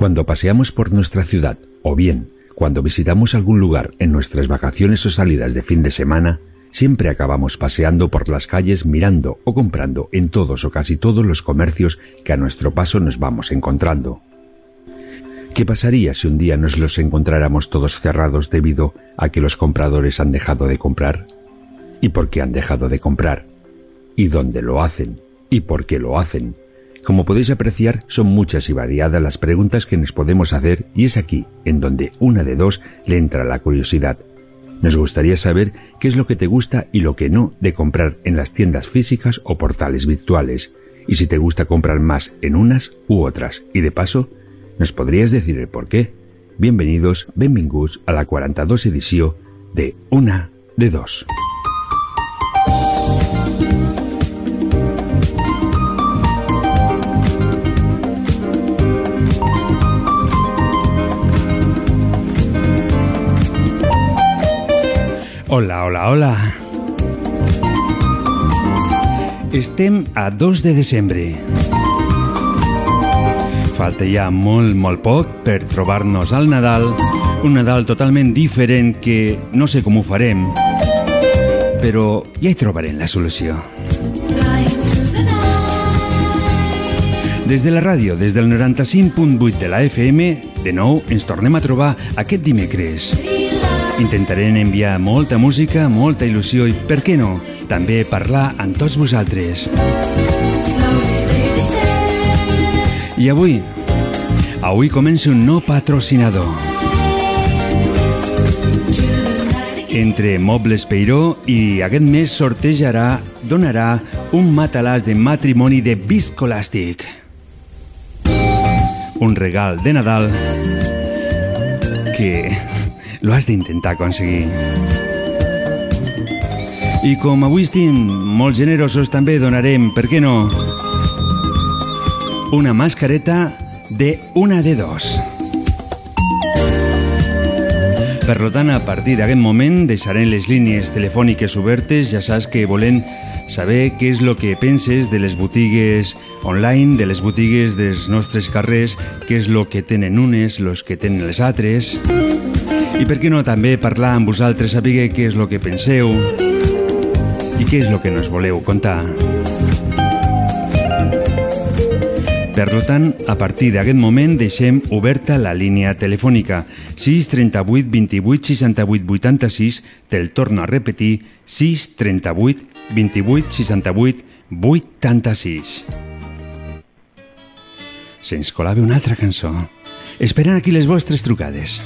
Cuando paseamos por nuestra ciudad, o bien cuando visitamos algún lugar en nuestras vacaciones o salidas de fin de semana, siempre acabamos paseando por las calles mirando o comprando en todos o casi todos los comercios que a nuestro paso nos vamos encontrando. ¿Qué pasaría si un día nos los encontráramos todos cerrados debido a que los compradores han dejado de comprar? ¿Y por qué han dejado de comprar? ¿Y dónde lo hacen? ¿Y por qué lo hacen? Como podéis apreciar, son muchas y variadas las preguntas que nos podemos hacer y es aquí en donde una de dos le entra la curiosidad. Nos gustaría saber qué es lo que te gusta y lo que no de comprar en las tiendas físicas o portales virtuales, y si te gusta comprar más en unas u otras, y de paso, ¿nos podrías decir el por qué? Bienvenidos, benvinguts a la 42 edición de Una de Dos. Hola, hola, hola. Estem a 2 de desembre. Falta ja molt, molt poc per trobar-nos al Nadal, un Nadal totalment diferent que no sé com ho farem, però ja hi trobarem la solució. Des de la ràdio, des del 95.8 de la FM, de nou ens tornem a trobar aquest dimecres. Intentarem enviar molta música, molta il·lusió i, per què no, també parlar amb tots vosaltres. I avui, avui comença un nou patrocinador. Entre Mobles Peiró i aquest mes sortejarà, donarà un matalàs de matrimoni de viscolàstic. Un regal de Nadal que lo has d'intentar aconseguir. I com avui estem molt generosos, també donarem, per què no, una mascareta de una de dos. Per tant, a partir d'aquest moment deixarem les línies telefòniques obertes, ja saps que volem saber què és el que penses de les botigues online, de les botigues dels nostres carrers, què és el que tenen unes, els que tenen les altres... I per què no també parlar amb vosaltres, saber què és el que penseu i què és el que nos voleu contar. Per tant, a partir d'aquest moment deixem oberta la línia telefònica 638 28 68 86, te'l torno a repetir, 638 28 68 86. Se'ns colava una altra cançó. Esperant aquí les vostres trucades.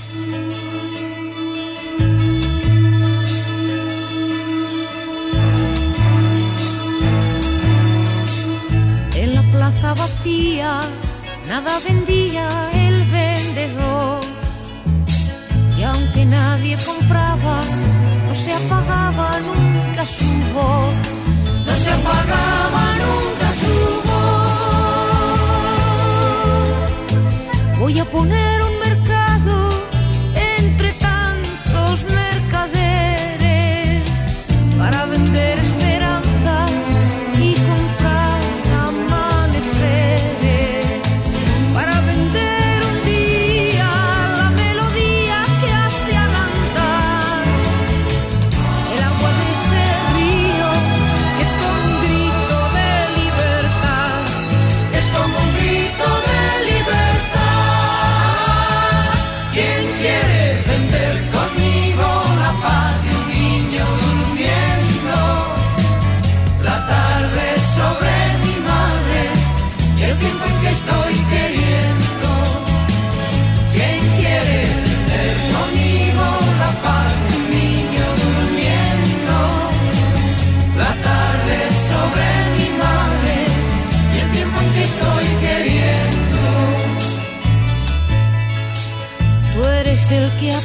Nada vendía el vendedor. Y aunque nadie compraba, no se apagaba nunca su voz. No se apagaba nunca su voz. Voy a poner un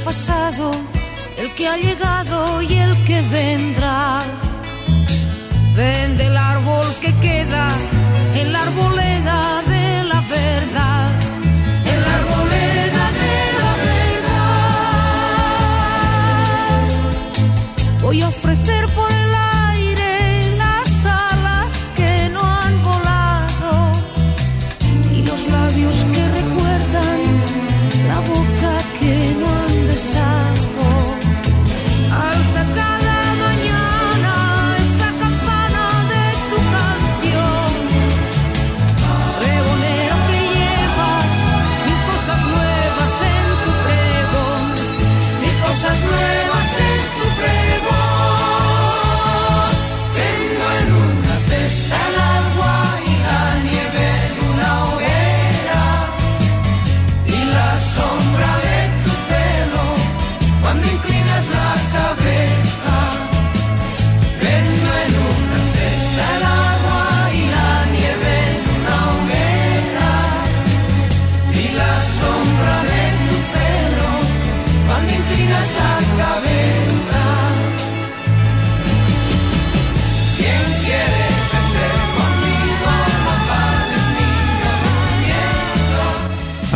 pasado, el que ha llegado y el que vendrá. Vende el árbol que queda en la arboleda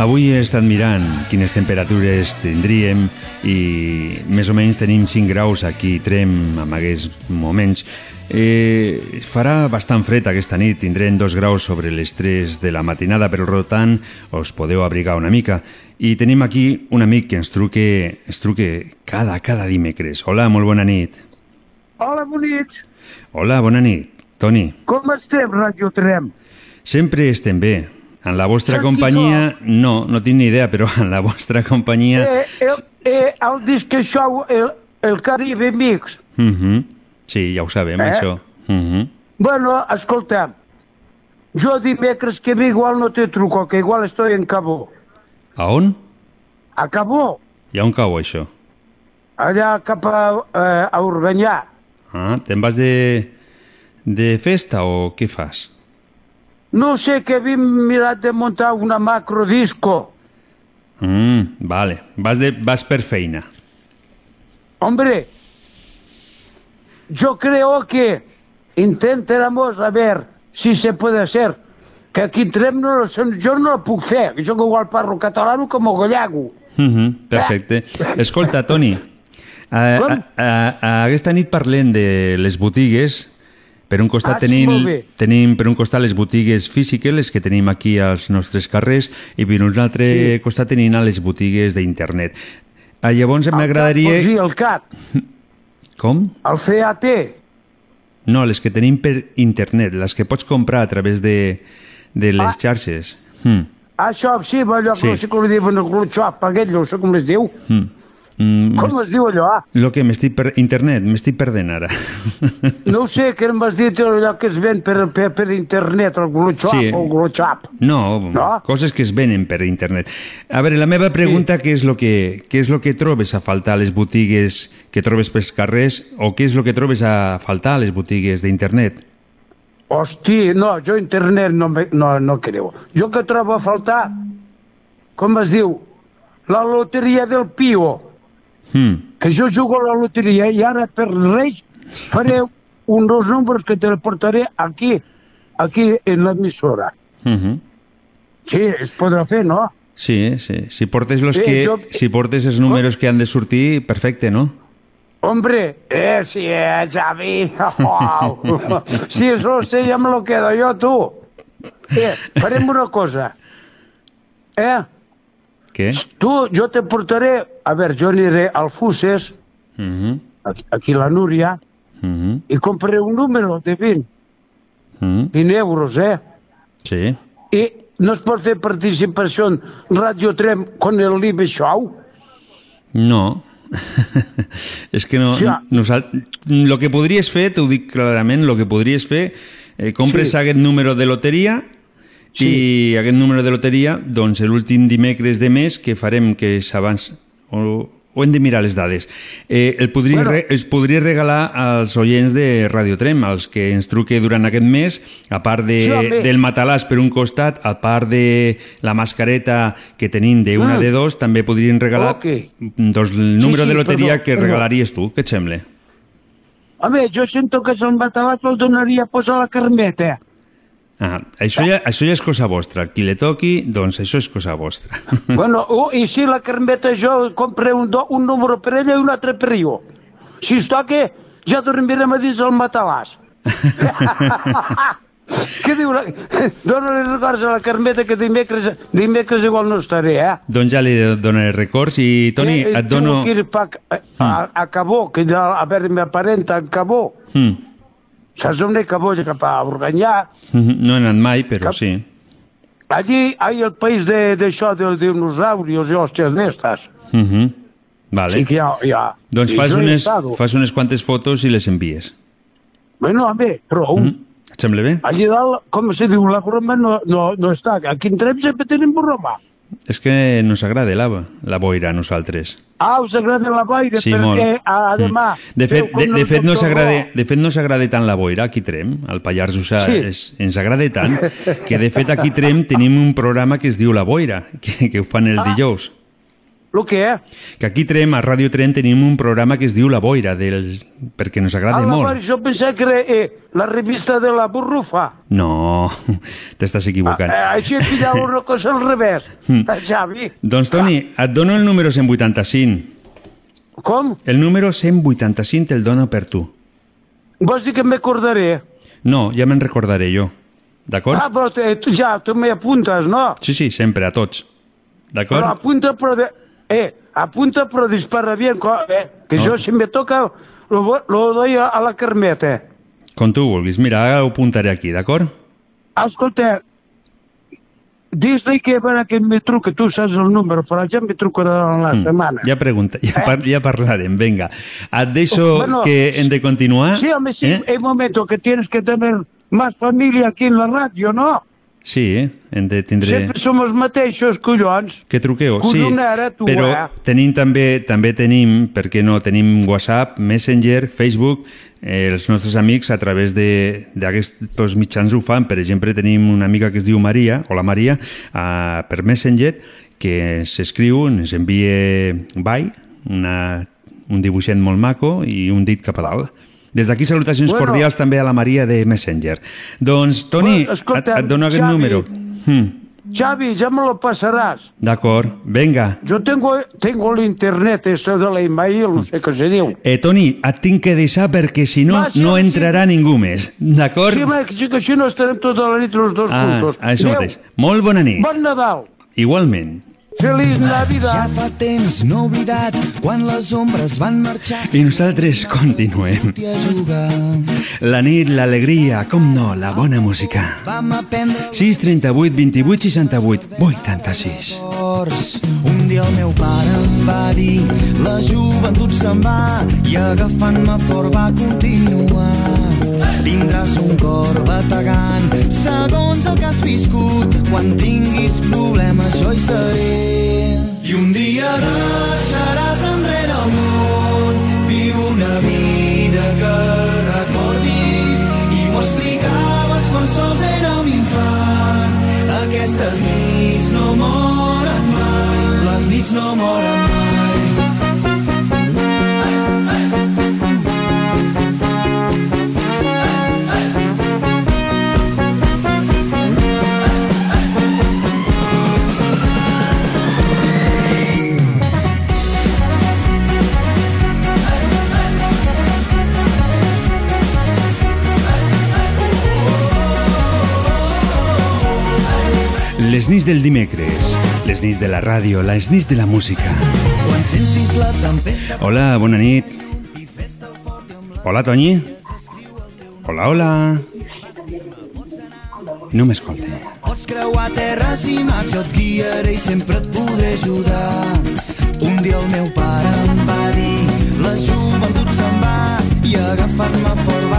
Avui he estat mirant quines temperatures tindríem i més o menys tenim 5 graus aquí Trem en aquests moments. Eh, farà bastant fred aquesta nit, tindrem 2 graus sobre les 3 de la matinada, per tant us podeu abrigar una mica. I tenim aquí un amic que ens truque, ens truque cada, cada dimecres. Hola, molt bona nit. Hola, bonics. Hola, bona nit. Toni, Com estem, Radio Trem? sempre estem bé. En la vostra Saps companyia, no, no tinc ni idea, però en la vostra companyia... Eh, el, eh, el disc show, el, el Caribe Mix. Mhm. Sí, ja ho sabem, Eh? això. Mhm. Bueno, escolta, jo dimecres que ve igual no te truco, que igual estoy en Cabo. A on? A Cabo, I on cau, això? allà cap a, eh, a Urbanyà. Ah, te'n vas de, de festa o què fas? No sé que havim mirat de muntar una macrodisco. Mm, vale. Vas, de, vas per feina. Hombre, yo creo que intentaremos a ver si se puede hacer. Que aquí entrem no, jo no lo puc fer, jo que igual parlo català com a gallago. Mhm, perfecte. Escolta, Toni, a, a, a, aquesta nit parlem de les botigues. Per un costat Ah, sí, tenim, bé. tenim per un costat les botigues físiques, les que tenim aquí als nostres carrers, i per un altre Sí. costat tenim les botigues d'internet. Ah, llavors m'agradaria... Vols dir, el CAT, Com? el CAT. No, les que tenim per internet, les que pots comprar a través de, de les Ah. xarxes. Hmm. Això, sí, allò Sí. que no sé com li diuen, el glutxop, aquell, no sé com es diu. Hmm. Mm, Com es diu allò? lo que m'estic per internet, m'estic perdent ara. No ho sé, que m'has dit allò que es ven per, per, per internet, el glutxop Sí. o el. No, No? coses que es venen per internet. A veure, la meva pregunta, què és lo que què és lo que trobes a faltar a les botigues que trobes pels carrers o què és lo que trobes a faltar a les botigues d'internet? Hosti, no, jo internet no, me, no, no creu. Jo que trobo a faltar, com es diu, la loteria del Pio, Hmm. que jo jugo a la loteria i ara per Reis faré un dels números que te portaré aquí, aquí en l'emissora. Mhm. Sí, es podrà fer, no? Sí, sí. Si portes los Sí, que jo- si portes els números que han de sortir, perfecte, no? Hombre, eh, sí, eh, Xavi. Oh, si eso sé, ja me lo quedo yo, tu. Eh, farem una cosa. Eh? Què? Tu, jo te portaré... A veure, jo aniré al Fuses, Mhm. aquí, aquí la Núria, Mhm. i compraré un número de 20, Mhm. 20 euros, eh? Sí. I no es pot fer participació en Radio Trem con el Live Show? No. és que no... Ja. Nosal... Lo que podries fer, t'ho dic clarament, lo que podries fer, eh, compres Sí. aquest número de loteria Sí. i aquest número de loteria, doncs l'últim dimecres de mes que farem, que és abans o ho hem de mirar les dades. Eh, el podria, Bueno. bueno. es podria regalar als oients de Radio Trem, als que ens truque durant aquest mes, a part de, Sí, del matalàs per un costat, a part de la mascareta que tenim de una Mm. de dos, també podrien regalar Ok. doncs, el número sí, de loteria perdó, que perdó. regalaries tu. Què et sembla? Home, jo sento que se'l matalàs el donaria a posar la carmeta. Ah, això, ja, això ja és cosa vostra. Qui le toqui, doncs això és cosa vostra. bueno, oh, i si la carmeta jo compré un, do, un número per ella i un altre per jo. Si es toca, ja dormirem a dins el matalàs. Què diu? La... Dóna-li records a la carmeta que dimecres, dimecres igual no estaré, eh? doncs ja li donaré records i, Toni, Eh, et dono... Tinc que ir pa, a, a, a Cabó, que ja, a veure, me parenta en Cabó. Mm. Saps on és Cabó? Cap a Organyà. Mhm, No he anat mai, però Cap- sí. Allí hay el país de, de això, dels dinosaurios i hòsties d'estes. Mhm. Vale. Sí que ja... ja. Doncs I fas unes, estado. fas unes quantes fotos i les envies. Bueno, home, però Mm? Et sembla bé? allí dalt, com se diu, la broma no, no, no està. Aquí entrem sempre tenim broma. És que nos agrada la, la boira a nosaltres. Ah, us agrada la boira Sí, perquè a, demà... Mm. De fet, de, de fet no Ro. de fet no s'agrada tant la boira aquí Trem, al Pallars Jussà Sí. és, ens agrada tant que de fet aquí Trem tenim un programa que es diu La Boira, que, que ho fan el Ah. dijous. Lo que és? Que aquí Trem, a Ràdio Trem, tenim un programa que es diu La Boira, del... perquè nos A agrada la molt. boira, jo pensava que era eh, la revista de la burrufa. No, t'estàs Ah, equivocant. eh, així pillava una cosa al revés. Mm. Eh, Xavi, Doncs, Toni, et dono el número 185. com? El número 185 te'l dono per tu. Vols dir que m'acordaré? No, ja me'n recordaré jo. D'acord? Ah, però te, tu ja, tu m'hi apuntes, no? Sí, sí, sempre, a tots. Però D'acord? apunta, però... De, eh, apunta, però dispara bien, eh, que No. jo si me toca lo, lo doy a, la carmeta. Com tu vulguis. Mira, ara ho apuntaré aquí, d'acord? Escolta, dis-li que veure que me truca, tu saps el número, però ja me trucarà en la setmana. Mm. Ja pregunta, ja, Eh? par ja parlarem, vinga. Et deixo Bueno, que hem de continuar. Sí, hombre, sí, Eh? hay momento que tienes que tener más familia aquí en la radio, ¿no? Sí, hem de tindre... Sempre som els mateixos, collons. Que truqueu, sí, Collonera, tu, però eh? tenim també, també tenim, per què no, tenim WhatsApp, Messenger, Facebook, eh, els nostres amics a través de- d'aquests mitjans ho fan, per exemple tenim una amiga que es diu Maria, o la Maria, eh, per Messenger, que s'escriu, ens envia bye, una, un dibuixet molt maco i un dit cap a dalt. Des d'aquí salutacions Bueno. cordials també a la Maria de Messenger. Doncs, Toni, Bueno, escolta, et, et dono aquest Xavi. número. Hmm, Xavi, ya me lo pasarás. D'acord, vinga. Yo tengo, tengo el internet, esto de la email, no sé què se diu. Eh, Toni, et tinc que deixar perquè si no, Va, sí, no sí. entrarà ningú més. D'acord? Sí, home, sí que així no estarem tota la nit els dos ah, juntos. això Adéu. mateix. Molt bona nit. Bon Nadal. Igualment. Feliç Ja Navidad. fa temps no oblidat quan les ombres van marxar I nosaltres continuem. La nit, l'alegria, com no, la bona música. Vam aprendre 6 38 28 68 86. forts. Un dia el meu pare em va dir la joventut se'n va i agafant-me fort va continuar. Tindràs un cor bategant segons el que has viscut. Quan tinguis problemes jo hi seré. I un dia deixaràs enrere el món. Viu una vida que recordis i m'ho explicaves quan sols era un infant. Aquestes nits no moren mai, les nits no moren mai. Les nits del dimecres, les nits de la ràdio, les nits de la música. Hola, bona nit. Hola, Toni. Hola, hola. No m'escolta. Pots creuar terres i mars, jo et guiaré i sempre et podré ajudar. Un dia el meu pare em va dir la joventut se'n va i agafar-me fort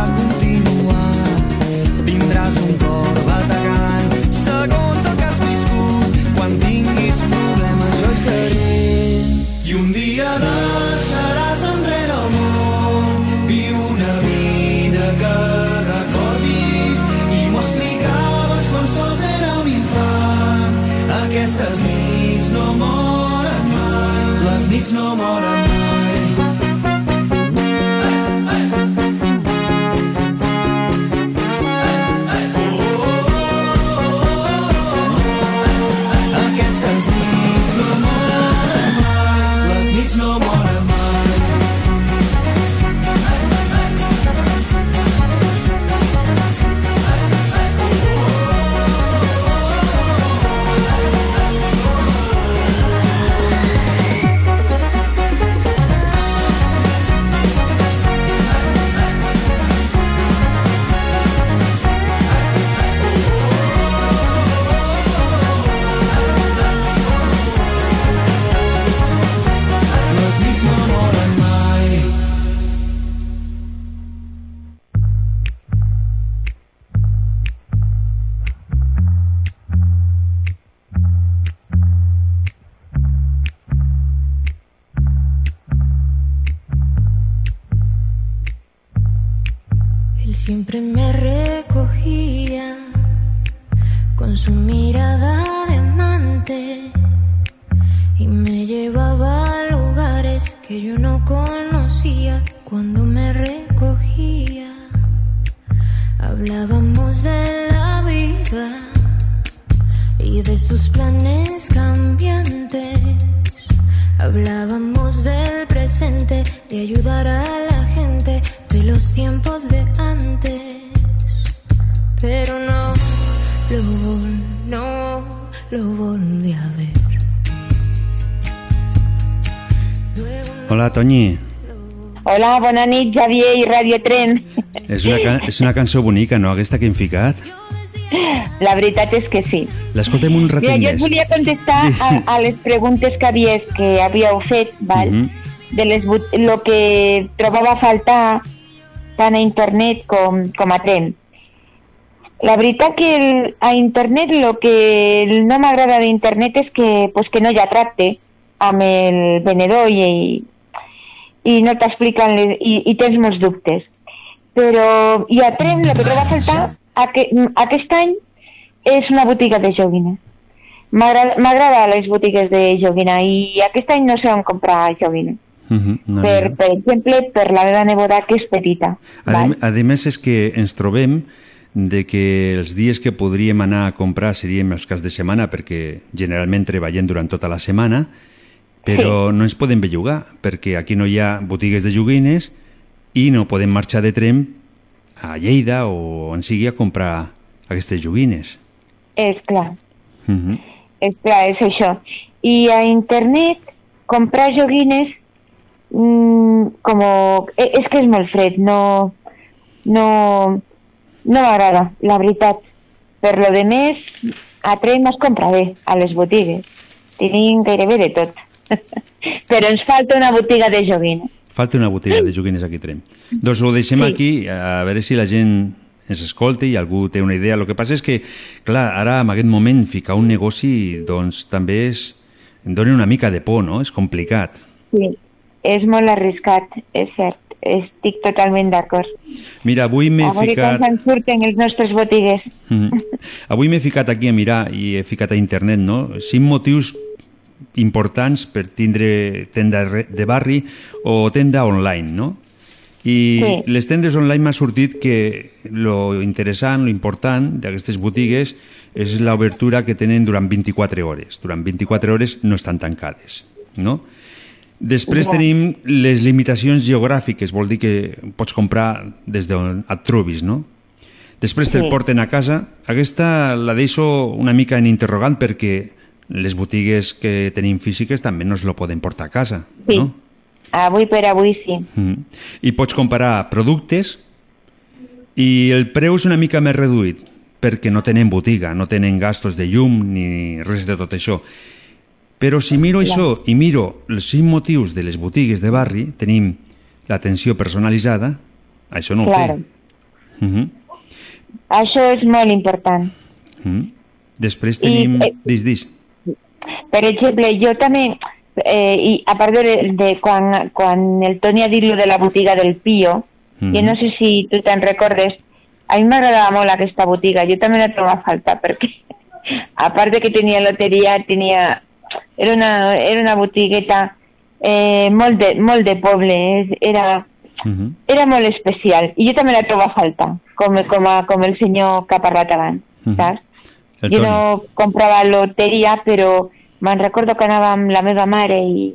Toñi. Hola, bona nit, Xavier i Radio Tren. És una, és una cançó bonica, no? Aquesta que hem ficat. La veritat és que sí. L'escoltem un Mira, ratet jo més. et volia contestar a, a les preguntes que, havies, que havíeu fet, val? Mhm. de les, lo que trobava a faltar tant a internet com, com a tren. La veritat que el, a internet lo que no m'agrada d'internet és que, pues, que no hi ha tracte amb el venedor i, i no t'expliquen les, i, i tens molts dubtes. Però i a tren el que trobo a faltar aqu aquest any és una botiga de joguina. M'agrada les botigues de joguina i aquest any no sé on comprar joguina. Mhm, no, per, per exemple, per la meva neboda que és petita. A, val? a més és que ens trobem de que els dies que podríem anar a comprar serien els cas de setmana perquè generalment treballem durant tota la setmana però no ens podem bellugar perquè aquí no hi ha botigues de joguines i no podem marxar de tren a Lleida o on sigui a comprar aquestes joguines. És clar, Mhm. és clar, és això. I a internet, comprar joguines, mm, como, eh, és que és molt fred, no, no, no m'agrada, la veritat. Per lo de més, a tren es compra bé, a les botigues. Tenim gairebé de tot. Però ens falta una botiga de joguines. Falta una botiga de joguines aquí a Trem. Doncs ho deixem Sí. aquí, a veure si la gent ens escolta i algú té una idea. El que passa és que, clar, ara en aquest moment ficar un negoci doncs també és, em dona una mica de por, no? És complicat. Sí, és molt arriscat, és cert. Estic totalment d'acord. Mira, avui m'he A veure ficat... com se'n surten els nostres botigues. Mhm. Avui m'he ficat aquí a mirar i he ficat a internet, no? Cinc motius importants per tindre tenda de barri o tenda online, no? I Sí. les tendes online m'ha sortit que lo interessant, lo important d'aquestes botigues és l'obertura que tenen durant 24 hores. Durant 24 hores no estan tancades, no? Després Ja. tenim les limitacions geogràfiques, vol dir que pots comprar des d'on et trobis, no? Després te'l Sí. porten a casa. Aquesta la deixo una mica en interrogant perquè les botigues que tenim físiques també no es lo poden portar a casa, Sí. no? Avui per avui sí. Mm. I pots comparar productes i el preu és una mica més reduït perquè no tenen botiga, no tenen gastos de llum ni res de tot això. Però si miro això i miro els cinc motius de les botigues de barri, tenim l'atenció personalitzada, això no ho Claro. té. Mhm. Això és molt important. Mhm. Després tenim... eh, Dis, dis. Per exemple, jo també, eh, i a part de, de quan, quan el Toni ha dit de la botiga del Pío, Mhm. jo no sé si tu te'n recordes, a mi m'agradava molt aquesta botiga, jo també la trobo a falta, perquè a part de que tenia loteria, tenia... Era una, era una botigueta eh, molt, de, molt de poble, era, Mhm. era molt especial, i jo també la trobo a falta, com, com, a, com el senyor que ha parlat abans, saps? El jo Toni. no comprava loteria, però me'n recordo que anava amb la meva mare i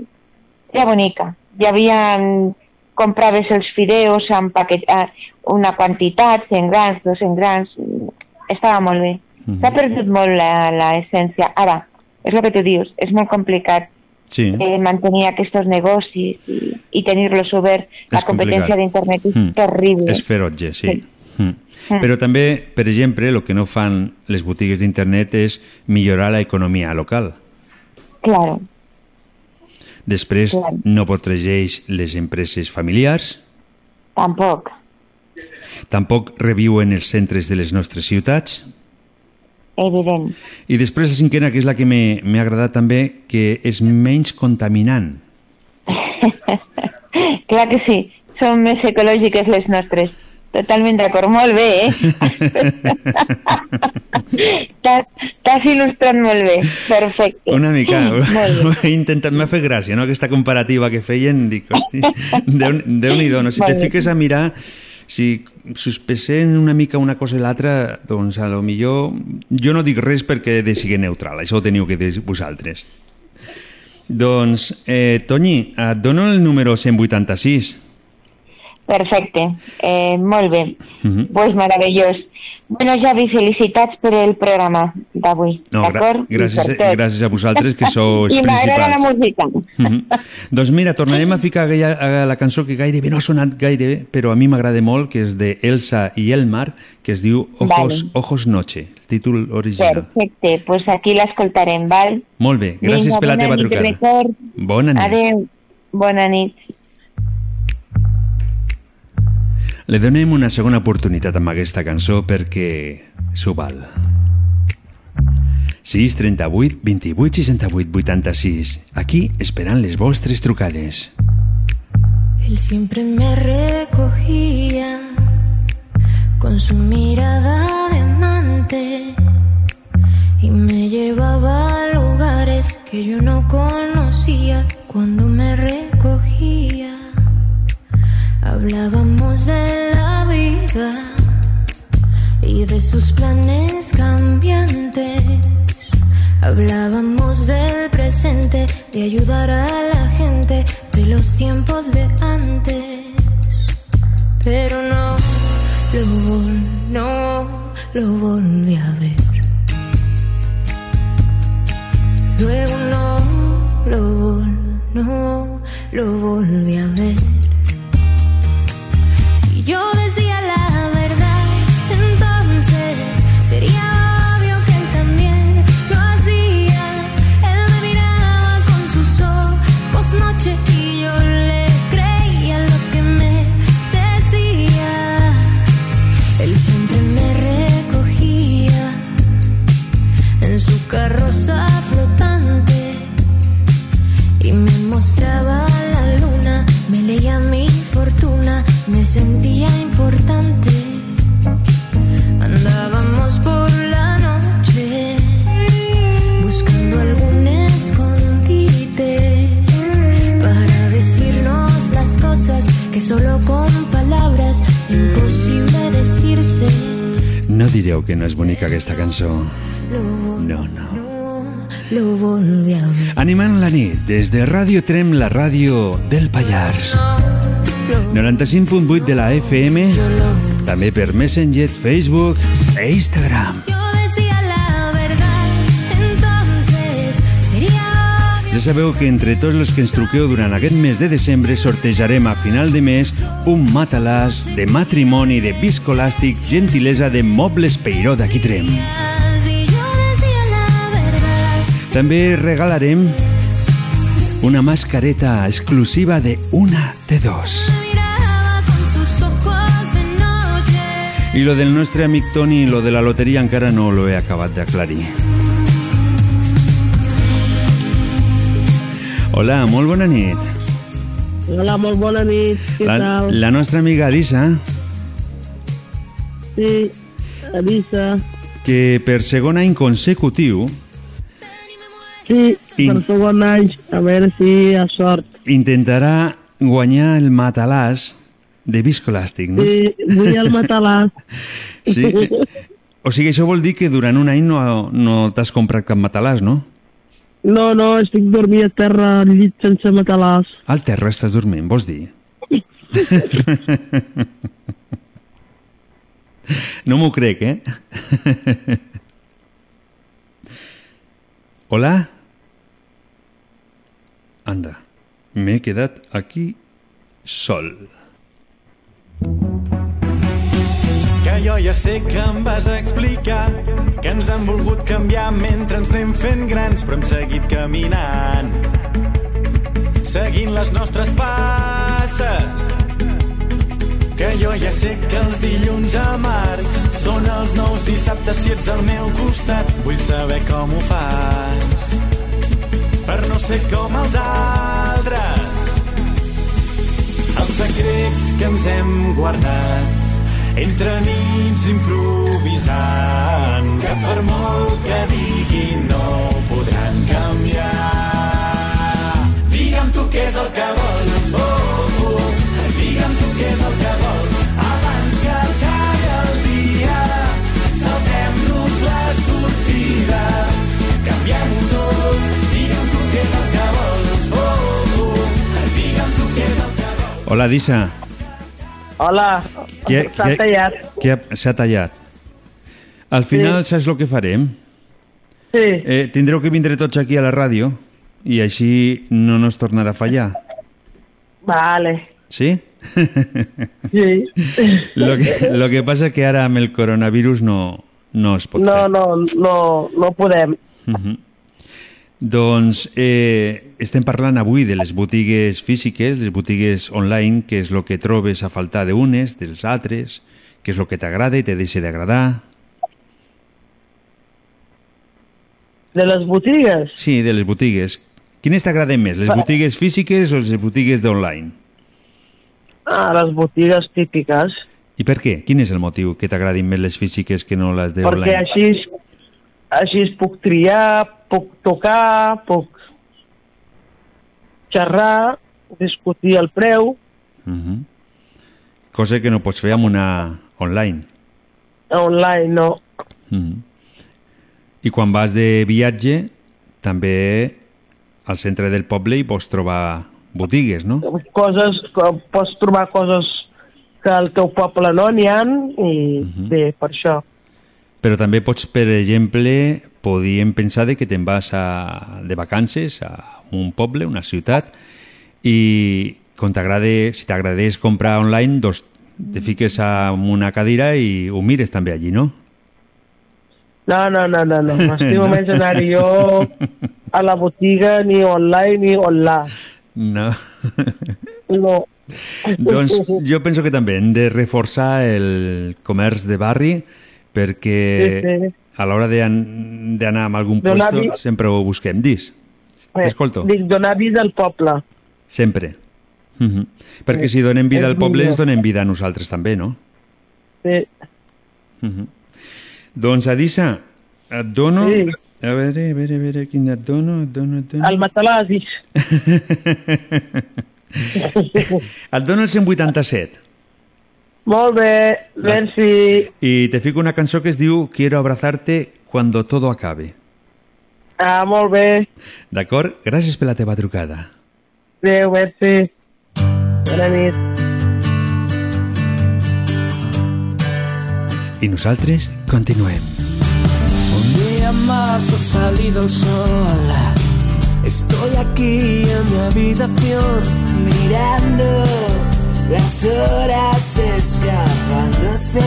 era bonica. Hi havia... mm, compraves els fideus amb paquet, ah, una quantitat, 100 grans, 200 grans, mm, estava molt bé. Mhm. S'ha perdut molt la- l'essència. Ara, és el que tu dius, és molt complicat Sí. eh, mantenir aquests negocis i, i tenir-los oberts. La competència d'internet és Mm. terrible. És ferotge, sí. Sí. Mm. Però també, per exemple, el que no fan les botigues d'internet és millorar l'economia local. Claro, Després Clar. no protegeix les empreses familiars, tampoc. tampoc reviuen els centres de les nostres ciutats, Evident. i després la cinquena, que és la que m'ha agradat també, que és menys contaminant. Clar que sí, són més ecològiques les nostres. Totalment d'acord. Molt bé, eh? T'has il·lustrat molt bé. Perfecte. Una mica. He intentat, m'ha fet gràcia, no?, aquesta comparativa que feien. Dic, hosti, Déu- Déu-n'hi-do. No? Si te bé. fiques a mirar, si sospesem una mica una cosa i l'altra, doncs a lo millor... Jo no dic res perquè de sigui neutral, això ho teniu que dir vosaltres. Doncs, eh, Toñi, et dono el número 186. Perfecte. Eh, molt bé. Mhm. Pues meravellós. Bueno, Javi, felicitats per el programa d'avui. No, D'acord? I gràcies, gràcies a vosaltres, que sou els I m'agrada la principals. música. Mhm. Doncs mira, tornarem a ficar aquella, a la cançó que gairebé no ha sonat gaire, però a mi m'agrada molt, que és de Elsa i Elmar, que es diu Ojos, Vale. Ojos Noche, el títol original. Perfecte. Pues aquí l'escoltarem, val? Molt bé, gràcies Vinga, per la teva trucada. record. Bona nit. Adéu. Bona nit. Le donem una segona oportunitat amb aquesta cançó perquè s'ho val. 6 38 28 68 86 Aquí esperant les vostres trucades. Él siempre me recogía con su mirada de amante y me llevaba a lugares que yo no conocía cuando me recogía. Hablábamos de sus planes cambiantes. Hablábamos del presente, de ayudar a la gente, de los tiempos de antes. Pero no lo, vol- no lo volví a ver. Luego no lo, vol- no lo volví a ver. No direu que no és bonica aquesta cançó. No, no. no, lo volví a ver. Animant la nit des de Ràdio Trem, la ràdio del Pallars. Lo, 95.8 de la FM, també per Messenger, Facebook e Instagram. Ja sabeu que entre tots els que ens truqueu durant aquest mes de desembre sortejarem a final de mes un matalàs de matrimoni de viscolàstic gentilesa de Mobles Peiró d'aquí Trem. També regalarem una mascareta exclusiva de una de dos. I lo del nostre amic Toni, lo de la loteria encara no lo he acabat d'aclarir. Hola, molt bona nit. Hola, molt bona nit. Què La, tal? la nostra amiga Adisa, Sí, Elisa. que per segon any consecutiu Sí, I- per segon any, a veure si hi ha sort. intentarà guanyar el matalàs de viscolàstic, no? Sí, vull el matalàs. Sí. O sigui, això vol dir que durant un any no, no t'has comprat cap matalàs, no? No, no, estic dormint a terra al llit sense matalàs. Al terra estàs dormint, vols dir? No m'ho crec, eh? Hola? Anda, m'he quedat aquí sol. Que jo ja sé que em vas explicar que ens han volgut canviar mentre ens anem fent grans, però hem seguit caminant, seguint les nostres passes. Que jo ja sé que els dilluns amargs són els nous dissabtes si ets al meu costat. Vull saber com ho fas per no ser com els altres. Els secrets que ens hem guardat entre nits improvisant, que per molt que diguin no podran canviar. Digue'm tu què és el que vols, oh, oh. digue'm tu què és el que vols, abans que acabi el dia, saltem-nos la sortida, canviem-ho tot, digue'm tu què és el que vols, oh, oh. digue'm tu què és el que vols. Hola, Disa. Hola, s'ha tallat. S'ha tallat? Al final, saps el que farem? Sí, Eh, tindreu que vindre tots aquí a la ràdio i així no nos tornarà a fallar. vale. Sí? Sí. lo, que, lo que passa que ara amb el coronavirus no, no es pot No, fer. no, no, no podem. Mhm. Doncs eh, estem parlant avui de les botigues físiques, les botigues online, que és el que trobes a faltar d'unes, dels altres, que és el que t'agrada i te deixa d'agradar. De les botigues? Sí, de les botigues. Quines t'agraden més, les botigues físiques o les botigues d'online? Ah, les botigues típiques. I per què? Quin és el motiu que t'agradin més les físiques que no les Perquè d'online? així, així puc triar, puc tocar, puc xerrar, discutir el preu. Mhm. Cosa que no pots fer amb una online. Online no. Mhm. I quan vas de viatge, també al centre del poble hi pots trobar botigues, no? Coses, pots trobar coses que al teu poble no n'hi ha i bé, per això. Però també pots, per exemple, podíem pensar de que te'n vas a, de vacances a un poble, una ciutat, i quan t'agrade, si t'agradés comprar online, doncs te fiques en una cadira i ho mires també allí, no? No, no, no, no, no. M'estimo més anar jo a la botiga ni online ni online. No. No. doncs jo penso que també hem de reforçar el comerç de barri perquè Sí, sí. a l'hora de- d'anar a algun vi- sempre ho busquem. Dis, t'escolto. Dic, donar vida al poble. Sempre. Mhm. Perquè si donem vida al poble, ens donem vida a nosaltres també, no? Sí. Mhm. Doncs, Adissa, et dono... Sí. A veure, a veure, a veure, quin et dono, et dono, et dono... El matalàs. Et dono el 187. Molt bé, merci. I te fico una cançó que es diu Quiero abrazarte cuando todo acabe. Ah, molt bé. D'acord? Gràcies per la teva trucada. Adéu, merci. Bona nit. I nosaltres continuem. Un día más ha salido el sol. Estoy aquí en mi habitación mirando las horas escapándose.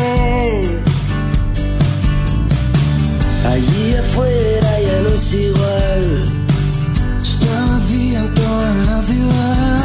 Allí afuera ya no es igual. Está vacía toda la ciudad.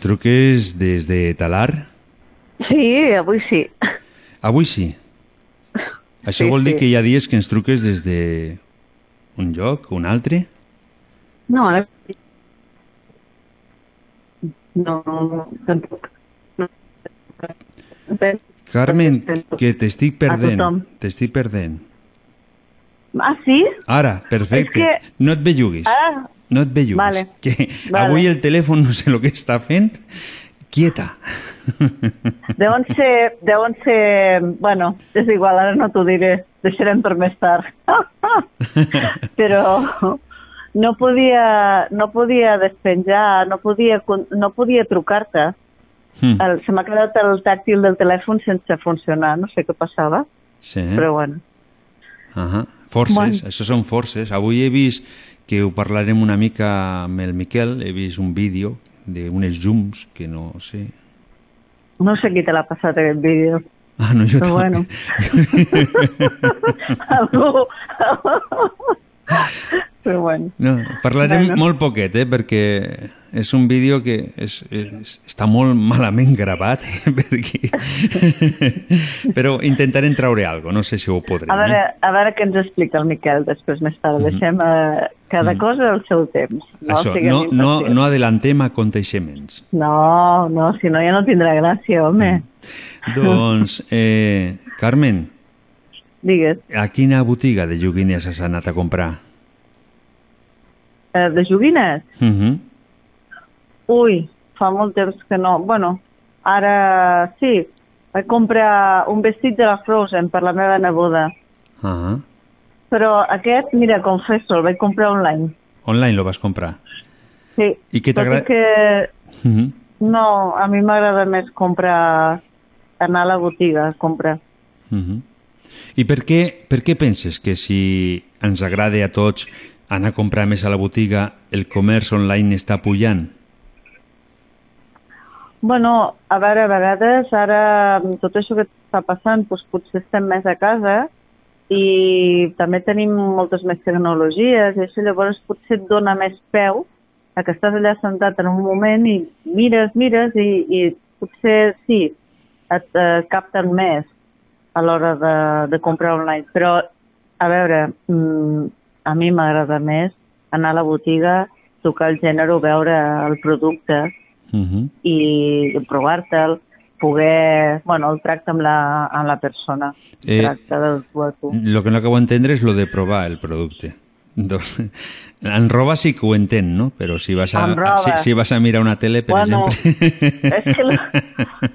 Ens truques des de Talar? Sí, avui sí. Avui sí. Això Sí, vol dir sí. que hi ha dies que ens truques des de un lloc, un altre? No, ara... No, tampoc. No. Carmen, que t'estic perdent. T'estic perdent. Ah, sí? Ara, perfecte. És que- No et belluguis. Ah, No et belluguis. Vale. Que Vale. avui el telèfon no sé el que està fent. Quieta. deuen ser, deuen ser... Bueno, és igual, ara no t'ho diré. Deixarem per més tard. Però no podia, no podia despenjar, no podia, no podia trucar-te. Mm. El, se m'ha quedat el tàctil del telèfon sense funcionar, no sé què passava, Sí. però bueno. Ahà. Forces, Bueno. això són forces. Avui he vist que ho parlarem una mica amb el Miquel, he vist un vídeo d'unes llums que no sé... No sé qui te l'ha passat aquest vídeo. Ah, no, jo Però també. Algú... però bueno. No, parlarem Bueno. molt poquet, eh, perquè és un vídeo que és, és, està molt malament gravat, eh, perquè... però intentarem traure alguna no sé si ho podrem. A veure, Eh? a veure què ens explica el Miquel després més tard. Deixem eh, cada cosa al seu temps. No, Això, no, no, no adellantem aconteixements. no, no, si no ja no tindrà gràcia, home. Doncs, eh, Carmen, Digues, a quina botiga de joguines has anat a comprar? Eh, de joguines? Uh -huh. Ui, fa molt temps que no. Bueno, ara sí, vaig comprar un vestit de la Frozen per la meva neboda. Uh -huh. Però aquest, mira, confesso, el vaig comprar online. Online lo vas comprar. Sí. I què t'agrada? que Uh -huh. no, a mi m'agrada més comprar, anar a la botiga a comprar. Uh -huh. I per què, per què penses que si ens agrada a tots anar a comprar més a la botiga, el comerç online està pujant? Bueno, a veure, a vegades ara tot això que està passant, doncs potser estem més a casa i també tenim moltes més tecnologies i això llavors potser et dona més peu a que estàs allà sentat en un moment i mires, mires i, i potser sí, et eh, capten més a l'hora de, de comprar online. Però, a veure, mm, a mi m'agrada més anar a la botiga, tocar el gènere, veure el producte Uh -huh. i provar-te'l, poder... Bueno, el tracte amb la, amb la persona. El Eh, tracte del tu a tu. Lo que no acabo d'entendre és lo de provar el producte. Doncs, en roba sí que ho entenc, no? Però si vas a, roba. si, si vas a mirar una tele, per Bueno, exemple... És que... La...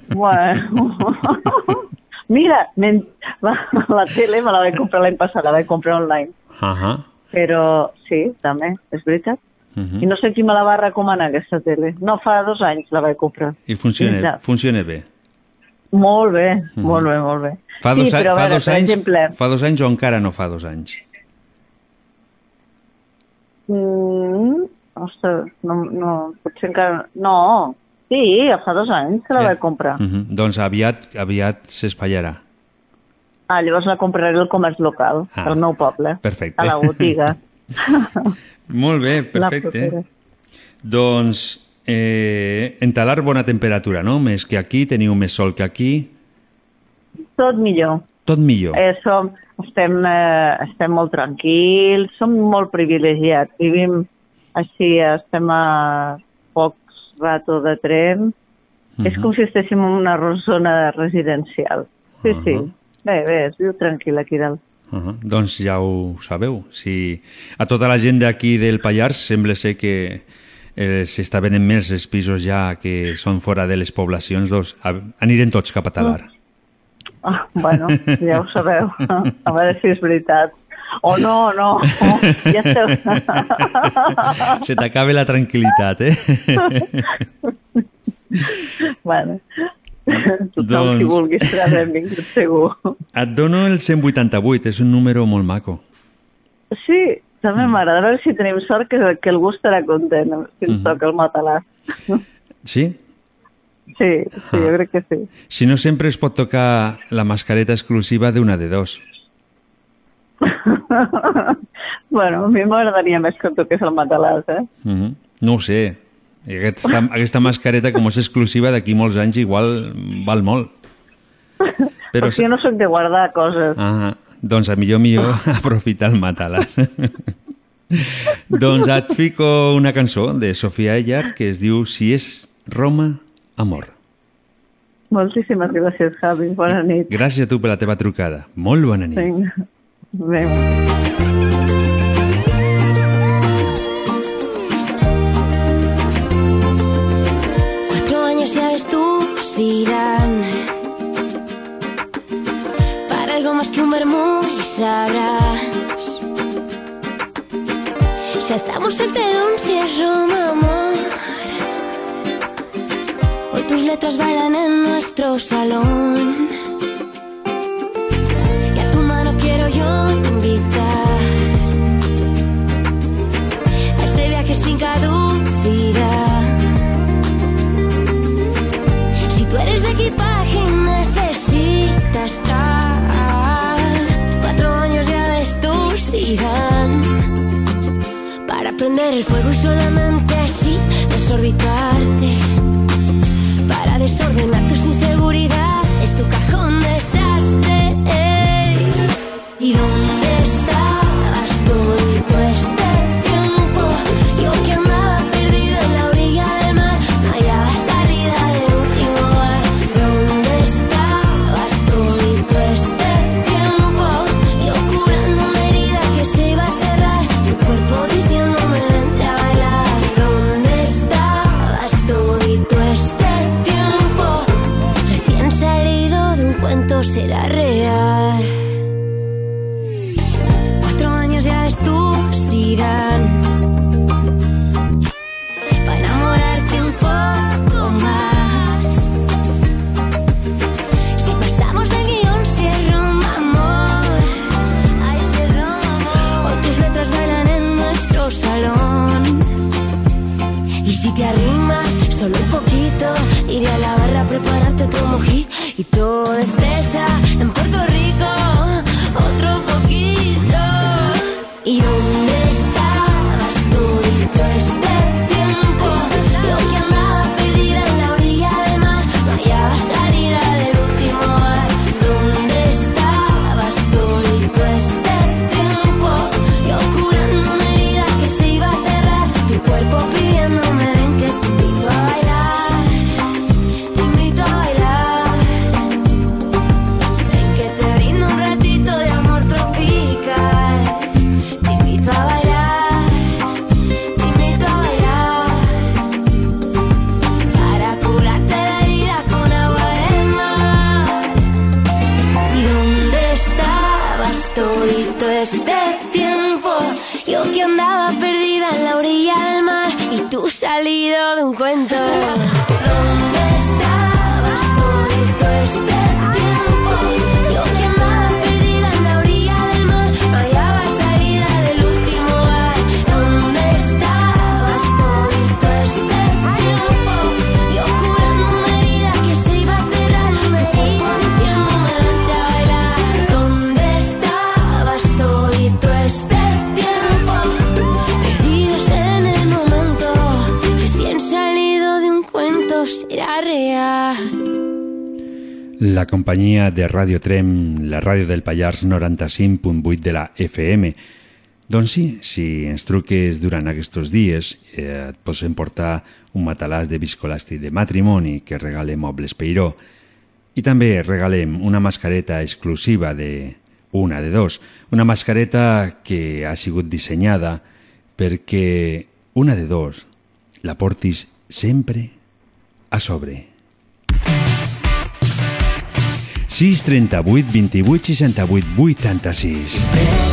Bueno... Mira, men... la, tele me la vaig comprar l'any passat, la vaig comprar online. Ahà. Però sí, també, és veritat. Uh I -huh. no sé qui me la va recomanar, aquesta tele. No, fa dos anys la vaig comprar. I funciona, Mira. funciona bé. Molt bé, Mhm. molt bé, molt bé. Fa dos, sí, però fa, veure, dos anys, exemple, fa dos anys o encara no fa dos anys? Mm, ostres, no, no, potser encara... No, sí, fa dos anys que la Ja. vaig comprar. Uh -huh. Doncs aviat, aviat s'espatllarà. Ah, llavors la compraré al comerç local, Ah, al meu poble. perfecte. A la botiga. Molt bé, perfecte. Doncs eh, en Talar bona temperatura, no? Més que aquí, teniu més sol que aquí. Tot millor. Tot millor. Eh, som, estem, eh, estem molt tranquils, som molt privilegiats. Vivim així, estem a pocs rato de tren. Mhm. És com si estéssim en una zona residencial. Sí, sí. Bé, bé, es viu tranquil aquí dalt. Uh -huh. Doncs ja ho sabeu. Si a tota la gent d'aquí del Pallars sembla ser que eh, s'està venent més els pisos ja que són fora de les poblacions, doncs anirem tots cap a Talar. Ah, bueno, ja ho sabeu. A veure si és veritat. O no, no. Ja esteu... Se t'acaba la tranquil·litat, eh? bueno, tothom Doncs- qui vulgui serà benvingut, segur. Et dono el 188, és un número molt maco. Sí, també m'agrada. A veure si tenim sort que, que algú estarà content si ens Mhm. toca el matalà. Sí? Sí, sí, jo crec que sí. Si no, sempre es pot tocar la mascareta exclusiva d'una de dos. Bueno, a mi m'agradaria més que toqués el matalàs, eh? Mhm. No ho sé. Aquesta, aquesta mascareta, com és exclusiva, d'aquí molts anys igual val molt. Però si jo no sóc de guardar coses. Ah, doncs a millor millor aprofitar el matalàs. doncs et fico una cançó de Sofia Ellar que es diu Si és Roma, amor. Moltíssimes gràcies, Javi. Bona nit. Gràcies a tu per la teva trucada. Molt bona nit. Vinga. Adéu. Para algo más que un vermú y sabrás. Si estamos el telón si es Roma amor. Hoy tus letras bailan en nuestro salón. Y a tu mano quiero yo invitar. A ese viaje sin caducidad Cuatro años ya si dan Para prender el fuego y solamente así desorbitarte. Para desordenar tus inseguridades, tu cajón desastre. ¿Y dónde prepararte otro mojito de fresa en Puerto Rico. Otro poquito. ¿Y dónde La companyia de Ràdio Trem, la ràdio del Pallars 95.8 de la FM. Doncs sí, si ens truques durant aquests dies, eh, et pots emportar un matalàs de viscolàstic de matrimoni que regale Mobles Peiró. I també regalem una mascareta exclusiva de una de dos, una mascareta que ha sigut dissenyada perquè una de dos la portis sempre a sobre. 638 28 68 86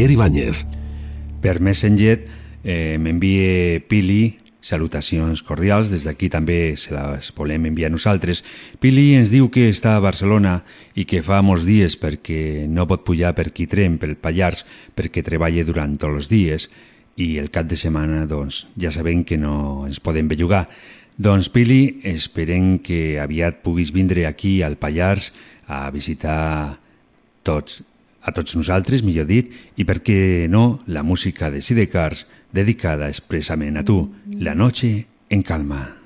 Javier Ibáñez. Per Messenger eh, m'envia Pili Salutacions cordials, des d'aquí també se les volem enviar nosaltres. Pili ens diu que està a Barcelona i que fa molts dies perquè no pot pujar per qui tren, pel Pallars, perquè treballa durant tots els dies i el cap de setmana doncs, ja sabem que no ens podem bellugar. Doncs Pili, esperem que aviat puguis vindre aquí al Pallars a visitar tots a tots nosaltres, millor dit, i per què no la música de Sidecars dedicada expressament a tu, La noche en calma.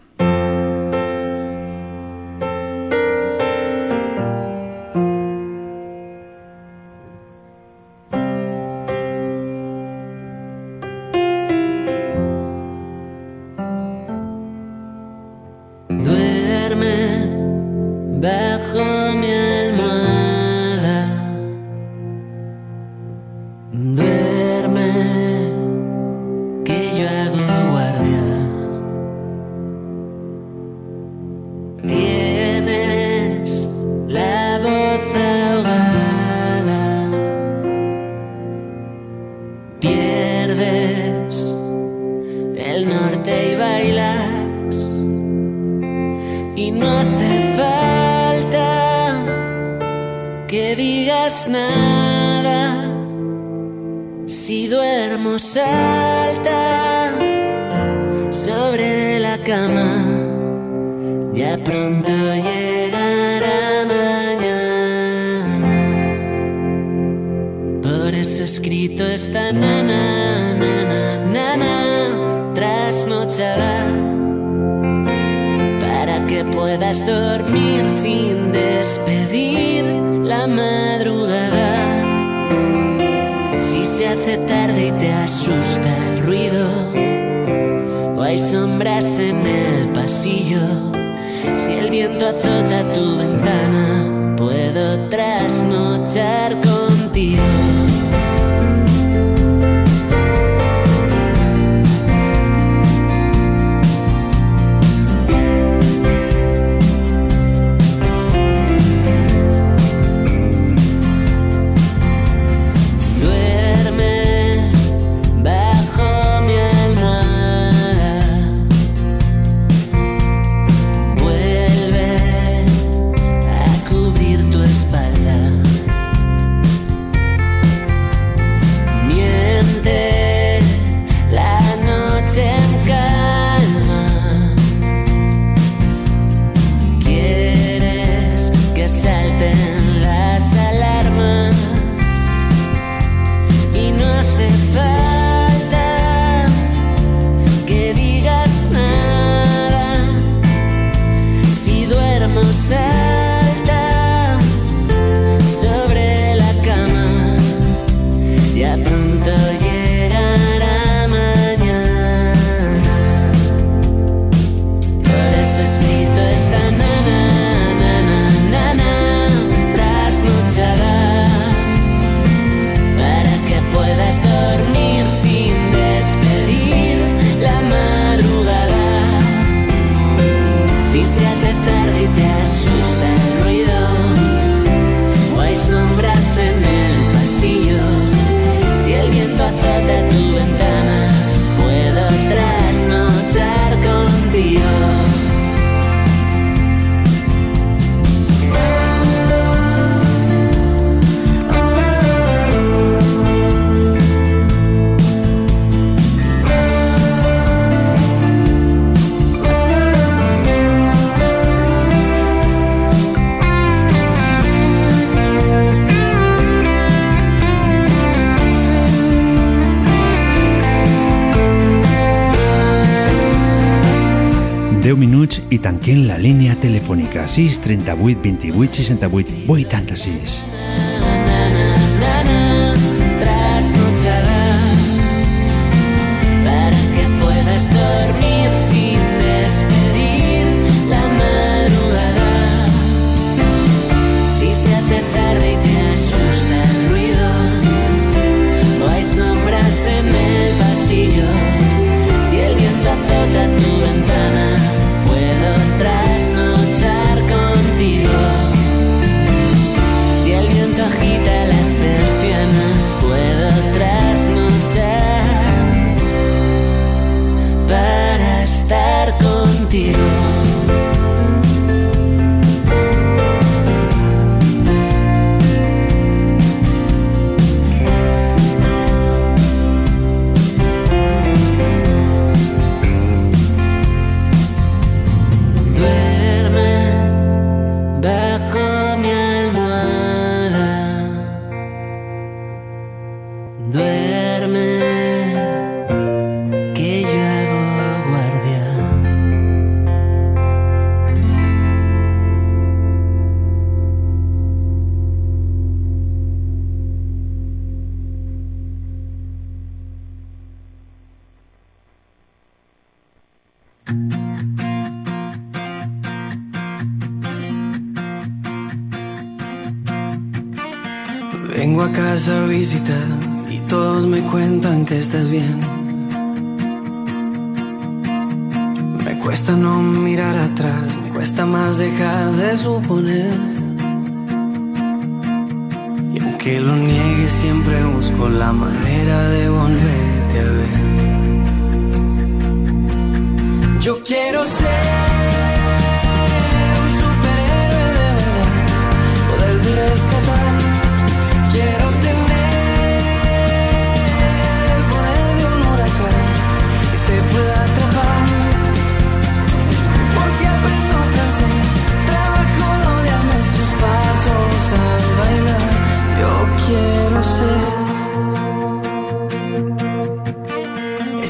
36 38 28 68 86.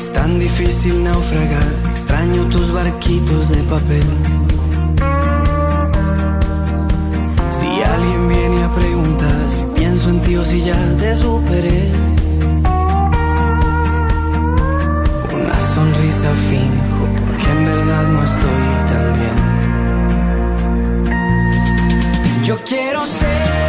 Es tan difícil naufragar, extraño tus barquitos de papel. Si alguien viene a preguntar si pienso en ti o si ya te superé. Una sonrisa finjo porque en verdad no estoy tan bien. Yo quiero ser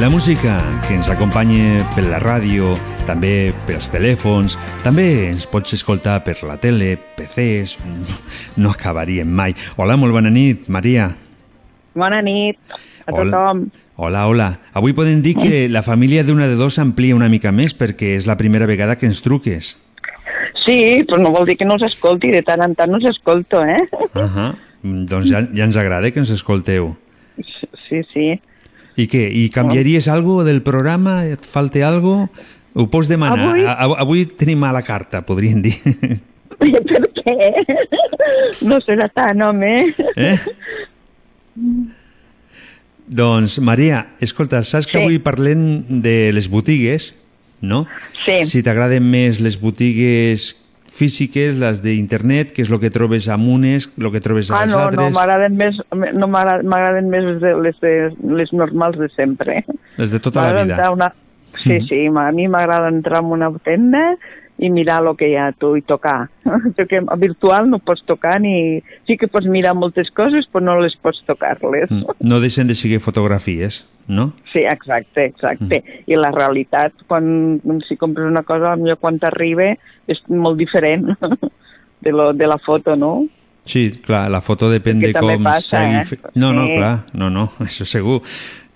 La música que ens acompanya per la ràdio, també pels telèfons, també ens pots escoltar per la tele, PCs... No acabaríem mai. Hola, molt bona nit, Maria. Bona nit a Hola. tothom. Hola, hola. Avui podem dir que la família d'una de dos amplia una mica més perquè és la primera vegada que ens truques. Sí, però no vol dir que no us escolti, de tant en tant us escolto, eh? Uh -huh. Doncs ja, ja ens agrada que ens escolteu. Sí, sí. I què? I canviaries algo del programa? Et falta algo? Ho pots demanar. Avui- A, a, avui tenim a la carta, podríem dir. per què? No serà tant, home. Eh? Doncs, Maria, escolta, saps que Sí. avui parlem de les botigues, no? Sí. Si t'agraden més les botigues físiques, les d'internet, que és el que trobes a unes, el que trobes a Ah, les no, no, altres, m'agraden més, no m'agraden més les, de, les, de, les normals de sempre. les de tota la vida. Una... Sí, Mhm. sí, a mi m'agrada entrar en una tenda i mirar el que hi ha tu i tocar. Perquè a virtual no pots tocar ni... Sí que pots mirar moltes coses, però no les pots tocar-les. Mm, No deixen de seguir fotografies, no? Sí, exacte, exacte. Mm. I la realitat, quan, si compres una cosa, potser quan t'arriba és molt diferent de, lo, de la foto, no? Sí, clar, la foto depèn de com passa, s'hagi eh? No, no, Sí. clar, no, no, això segur.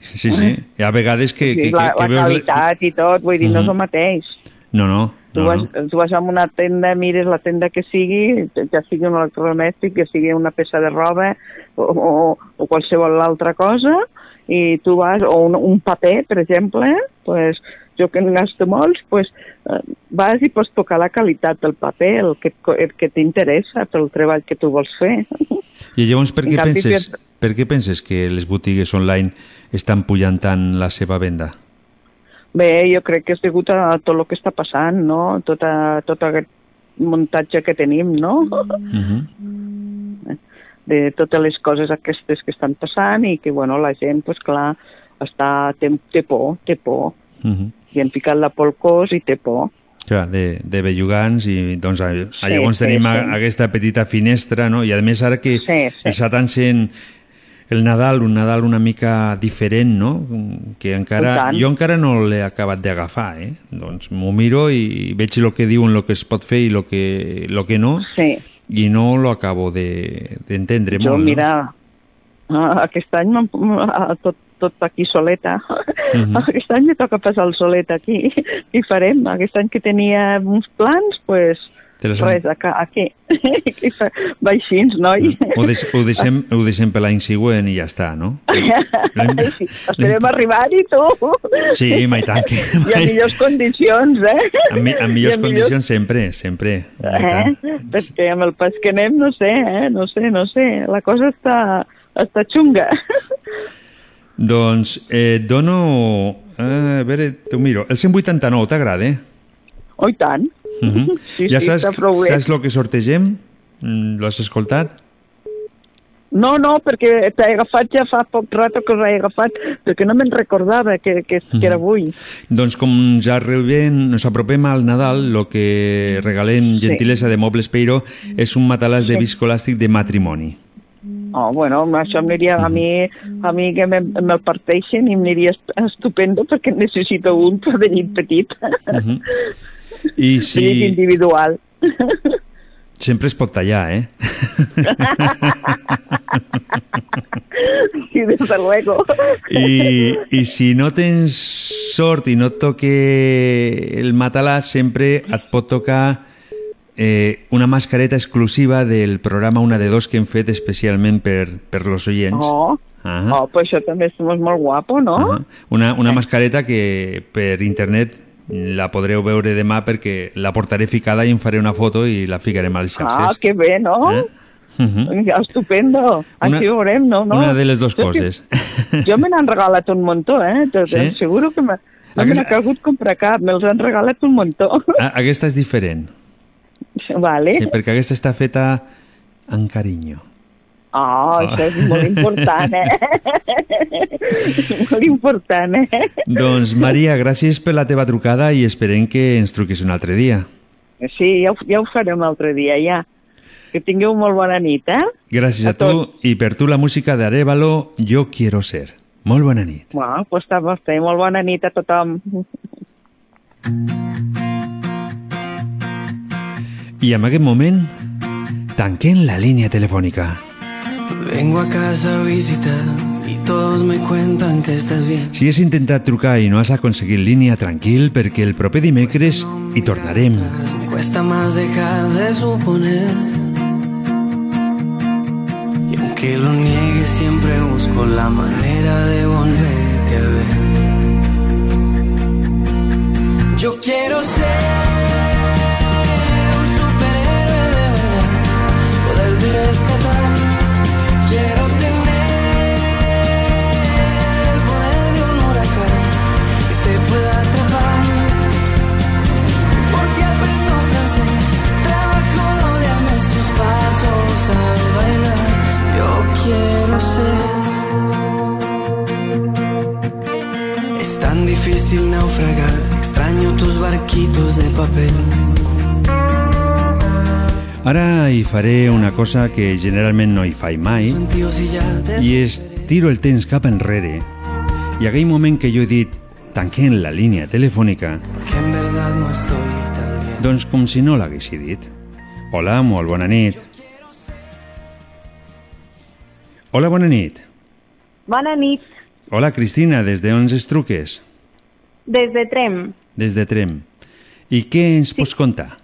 Sí, sí. Hi ha vegades que, Sí, que, que, la, que la veus... qualitat i tot, vull dir, no és Mhm. el mateix. No, no, Tu, no, vas, no. tu vas a una tenda, mires la tenda que sigui, ja sigui un electrodomèstic, ja sigui una peça de roba o, o, o qualsevol altra cosa, i tu vas, o un, un paper, per exemple, pues, jo que en gasto molts, pues, eh, vas i pots tocar la qualitat del paper, el que, el que t'interessa pel treball que tu vols fer. I llavors per què, canvi, penses, per què penses que les botigues online estan pujant tant la seva venda? Bé, jo crec que és degut a tot el que està passant, no? Tot, a, tot aquest muntatge que tenim, no? Mhm. de totes les coses aquestes que estan passant i que, bueno, la gent, pues clar, està, té, té por, té por. Mhm. I han picat la por al cos i té por. Clar, de, de bellugants i doncs Sí, llavors sí, tenim a- sí. aquesta petita finestra, no? I a més ara que Sí, sí. sent el Nadal, un Nadal una mica diferent, no? Que encara, jo encara no l'he acabat d'agafar, eh? Doncs m'ho miro i veig el que diuen, el que es pot fer i el que, lo que no, Sí. i no lo acabo de- d'entendre jo, molt, mira, ah, aquest any ah, tot, tot aquí soleta. Mhm. Aquest any me toca passar el solet aquí. I farem. Aquest any que tenia uns plans, pues, Te les han- res. I fa- Va així, noi. no? Ho, deix, ho, deixem, ho deixem per l'any següent i ja està, no? Sí, esperem arribar-hi, tu. Sí, mai tant que... I en millors condicions, eh? En, mi, en millors en condicions sempre, sempre. i Eh? Perquè amb el pas que anem, no sé, eh? No sé, no sé. La cosa està, està xunga. Doncs eh, dono... Eh, a veure, t'ho miro. El 189 t'agrada? Oh, tant. Uh -huh. Sí, ja sí, saps, saps el que sortegem? Mm, L'has escoltat? No, no, perquè t'he agafat ja fa poc rato que us he agafat, perquè no me'n recordava que, que, que era avui. Doncs com ja arribem, nos apropem al Nadal, el que regalem gentilesa de Mobles Peiro és un matalàs de Sí. viscolàstic de matrimoni. Oh, bueno, això em aniria a mi, a mi que me- me'l parteixen i em aniria est- estupendo perquè necessito un per de petit. Mhm. I De llit si... individual. Sempre es pot tallar, eh? Sí, desde luego. I, I si no tens sort i no et toque el matalàs, sempre et pot tocar eh, una mascareta exclusiva del programa Una de Dos que hem fet especialment per, per los oients. Oh, Ahà. oh, pues això també és molt guapo, no? Ahà. Una, una mascareta que per internet la podreu veure demà perquè la portaré ficada i em faré una foto i la ficarem als Ah, xarxes. que bé, no? Eh? Mhm. Ja, estupendo. Una- Així ho veurem, no? no? Una de les dues Jo coses. Jo me n'han regalat un muntó, eh? Te, Sí? sí? Seguro que me, no me Aquesta- n'ha calgut comprar cap, me'ls han regalat un muntó. Ah, Aquesta és diferent, vale. sí, perquè aquesta està feta amb carinyo. Ah, això és molt important, eh? molt important, eh? Doncs, Maria, gràcies per la teva trucada i esperem que ens truquis un altre dia. Sí, ja ho, ja ho farem un altre dia, ja. Que tingueu molt bona nit, eh? Gràcies a, tu i per tu la música d'Arevalo, Jo quiero ser. Molt bona nit. Bueno, doncs està molt bé. Molt bona nit a tothom. I en aquest moment, tanquem la línia telefònica. Vengo a casa a visitar y todos me cuentan que estás bien. Si has intentat trucar i no has aconseguit línia, tranquil, perquè el proper dimecres hi tornarem. Me cuesta más dejar de suponer. Y aunque lo niegues, siempre busco la manera de volverte a ver. Yo quiero ser un superhéroe de verdad, poderte rescatar. Yo quiero ser. Es tan difícil naufragar, extraño tus barquitos de papel. Ara hi faré una cosa que generalment no hi faig mai, i és tiro el temps cap enrere. I aquell moment que jo he dit tanquem la línia telefònica, doncs com si no l'haguessi dit. Hola, molt bona nit. Hola, bona nit. Bona nit, Hola, Cristina, des de on ens truques? des de Trem. Des de Trem. I què ens pots contar?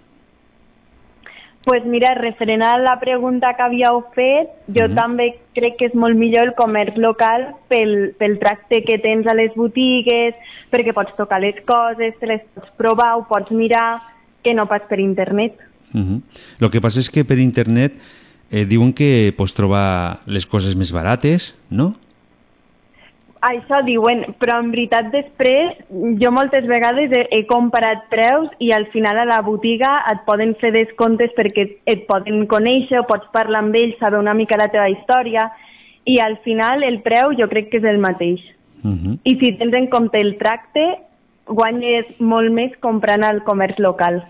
pues mira, referent a la pregunta que havíeu fet, jo també crec que és molt millor el comerç local pel, pel tracte que tens a les botigues, perquè pots tocar les coses, te les pots provar, ho pots mirar, que no pas per internet. Uh -huh. Lo que passa és que per internet eh, diuen que pots trobar les coses més barates, no? Això diuen, però en veritat després jo moltes vegades he, he comparat preus i al final a la botiga et poden fer descomptes perquè et poden conèixer o pots parlar amb ells, saber una mica la teva història i al final el preu jo crec que és el mateix. Uh -huh. I si tens en compte el tracte, guanyes molt més comprant al comerç local.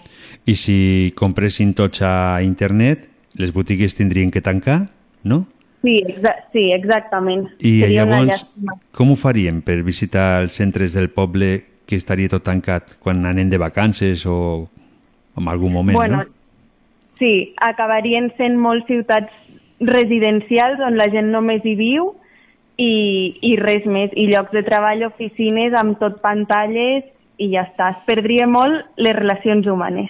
I si compressin tots a internet, les botigues tindrien que tancar, no? Sí, exa sí exactament. I Seria llavors, com ho faríem per visitar els centres del poble que estaria tot tancat quan anem de vacances o en algun moment, bueno, no? Sí, acabarien sent molts ciutats residencials on la gent només hi viu i, i res més. I llocs de treball, oficines, amb tot pantalles i ja està. Es perdria molt les relacions humanes.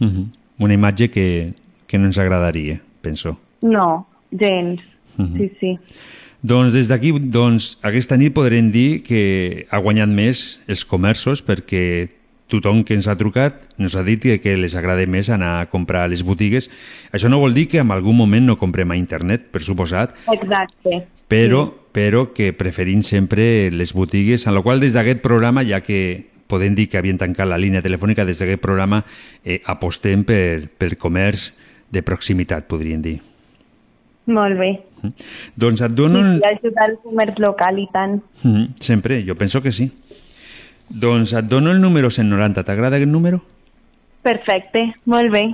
Uh -huh. Una imatge que, que no ens agradaria, penso. No, gens. Mhm. Sí, sí. Doncs des d'aquí, doncs, aquesta nit podrem dir que ha guanyat més els comerços perquè tothom que ens ha trucat ens ha dit que, que les agrada més anar a comprar a les botigues. Això no vol dir que en algun moment no comprem a internet, per suposat, Exacte. però, però que preferint sempre les botigues, en la qual des d'aquest programa, ja que podem dir que havien tancat la línia telefònica, des d'aquest programa eh, apostem per, per comerç de proximitat, podríem dir. Molt bé. Doncs et dono... Sí, ajudar el comerç local i tant. Mm, sempre, jo penso que sí. Doncs et dono el número 190. T'agrada aquest número? Perfecte, molt bé.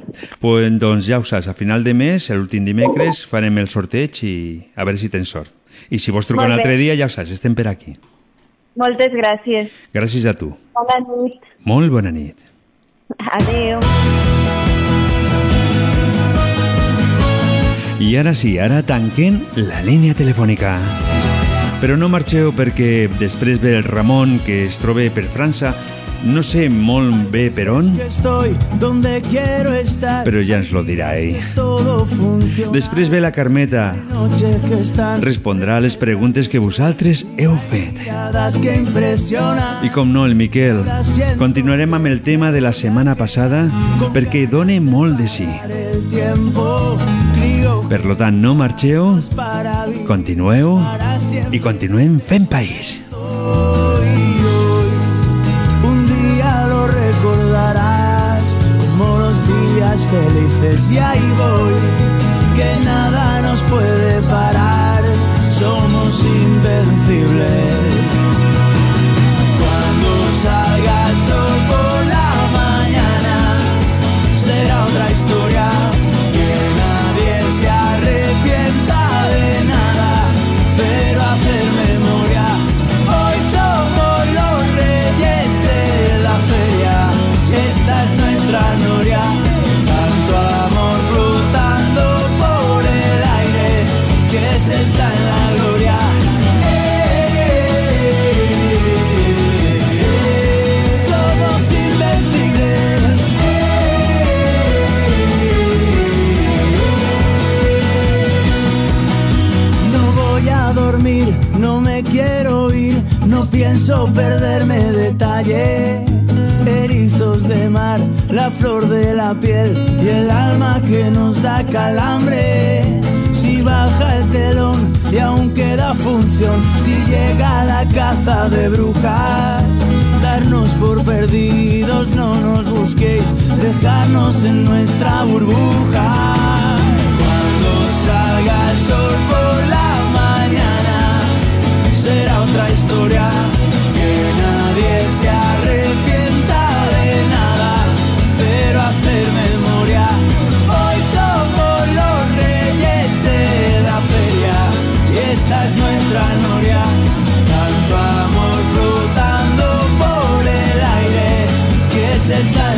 Pues, doncs ja ho saps, a final de mes, l'últim dimecres, farem el sorteig i a veure si tens sort. I si vols trucar un altre dia, ja ho saps, estem per aquí. Moltes gràcies. Gràcies a tu. Bona nit. Molt bona nit. Adéu. I ara sí, ara tanquem la línia telefònica. Però no marxeu perquè després ve el Ramon, que es troba per França, no sé molt bé per on, però ja ens lo dirà ell. Després ve la Carmeta, respondrà a les preguntes que vosaltres heu fet. I com no, el Miquel. Continuarem amb el tema de la setmana passada perquè dona molt de sí. El tiempo Per tant, no vivir continueu i continuem fent país. Un día lo recordarás como los días felices y ahí voy, que nada nos puede parar, somos invencibles. Pienso perderme detalle. Erizos de mar, la flor de la piel y el alma que nos da calambre. Si baja el telón y aún queda función, si llega la caza de brujas, darnos por perdidos, no nos busquéis, dejarnos en nuestra burbuja. Cuando salga el sol por la será otra historia. Que nadie se arrepienta de nada, pero hacer memoria. Hoy somos los reyes de la feria y esta es nuestra noria. Tanto amor flotando por el aire que se está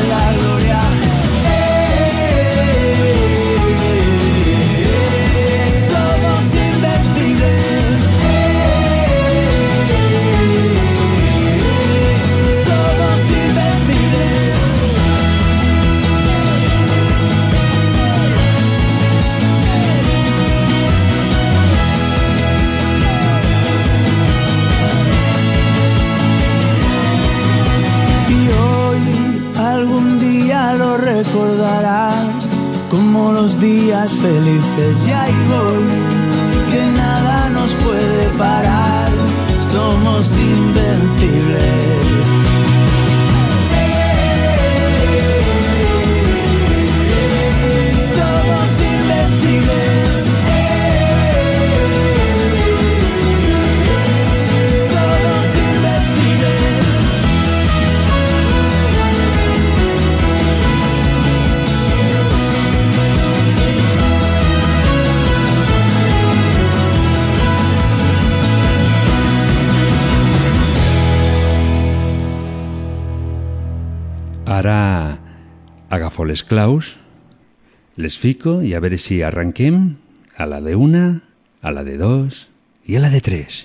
días felices y ahí voy, que nada nos puede parar, somos invencibles. Les claus, les fico i a veure si arrenquem a la de una, a la de dos i a la de tres.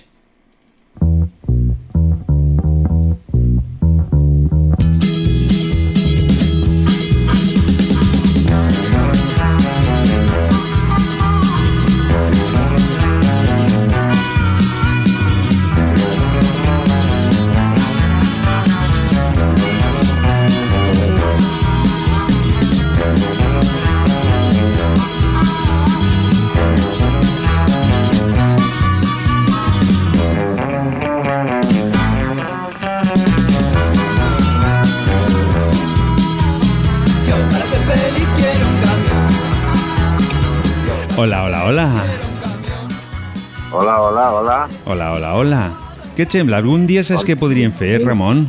Hola, hola, hola. Hola, hola, hola. Hola. Què et sembla? Algun dia saps què podríem fer, Ramon?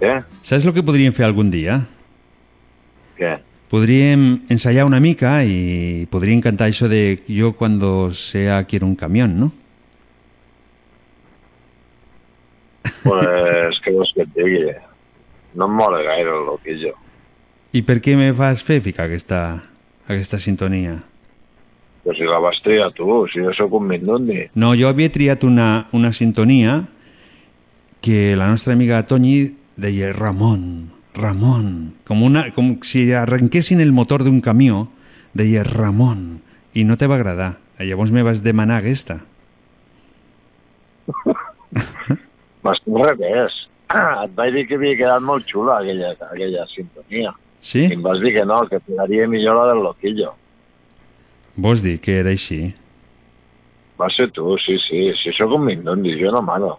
Què? Saps el que podríem fer algun dia? Què? Podríem ensayar una mica y podríem cantar això de yo cuando sea quiero un camión, ¿no? Pues, què vols que et digui? No em mola gaire el loquillo. I per què me fas fer ficar aquesta, aquesta sintonia? Però si la vas triar tu, si jo sóc un mindundi. No, jo havia triat una, una sintonia que la nostra amiga Toñi deia Ramon, Ramon, com, una, com si arrenquessin el motor d'un camió, deia Ramon, i no te va agradar. Llavors me vas demanar aquesta. M'has revés. Et vaig dir que havia quedat molt xula aquella, aquella sintonia. Sí? I em vas dir que no, que quedaria millor la del loquillo. Vols dir que era així? Va ser tu, sí, sí. Si sóc un mindundi, jo no mano.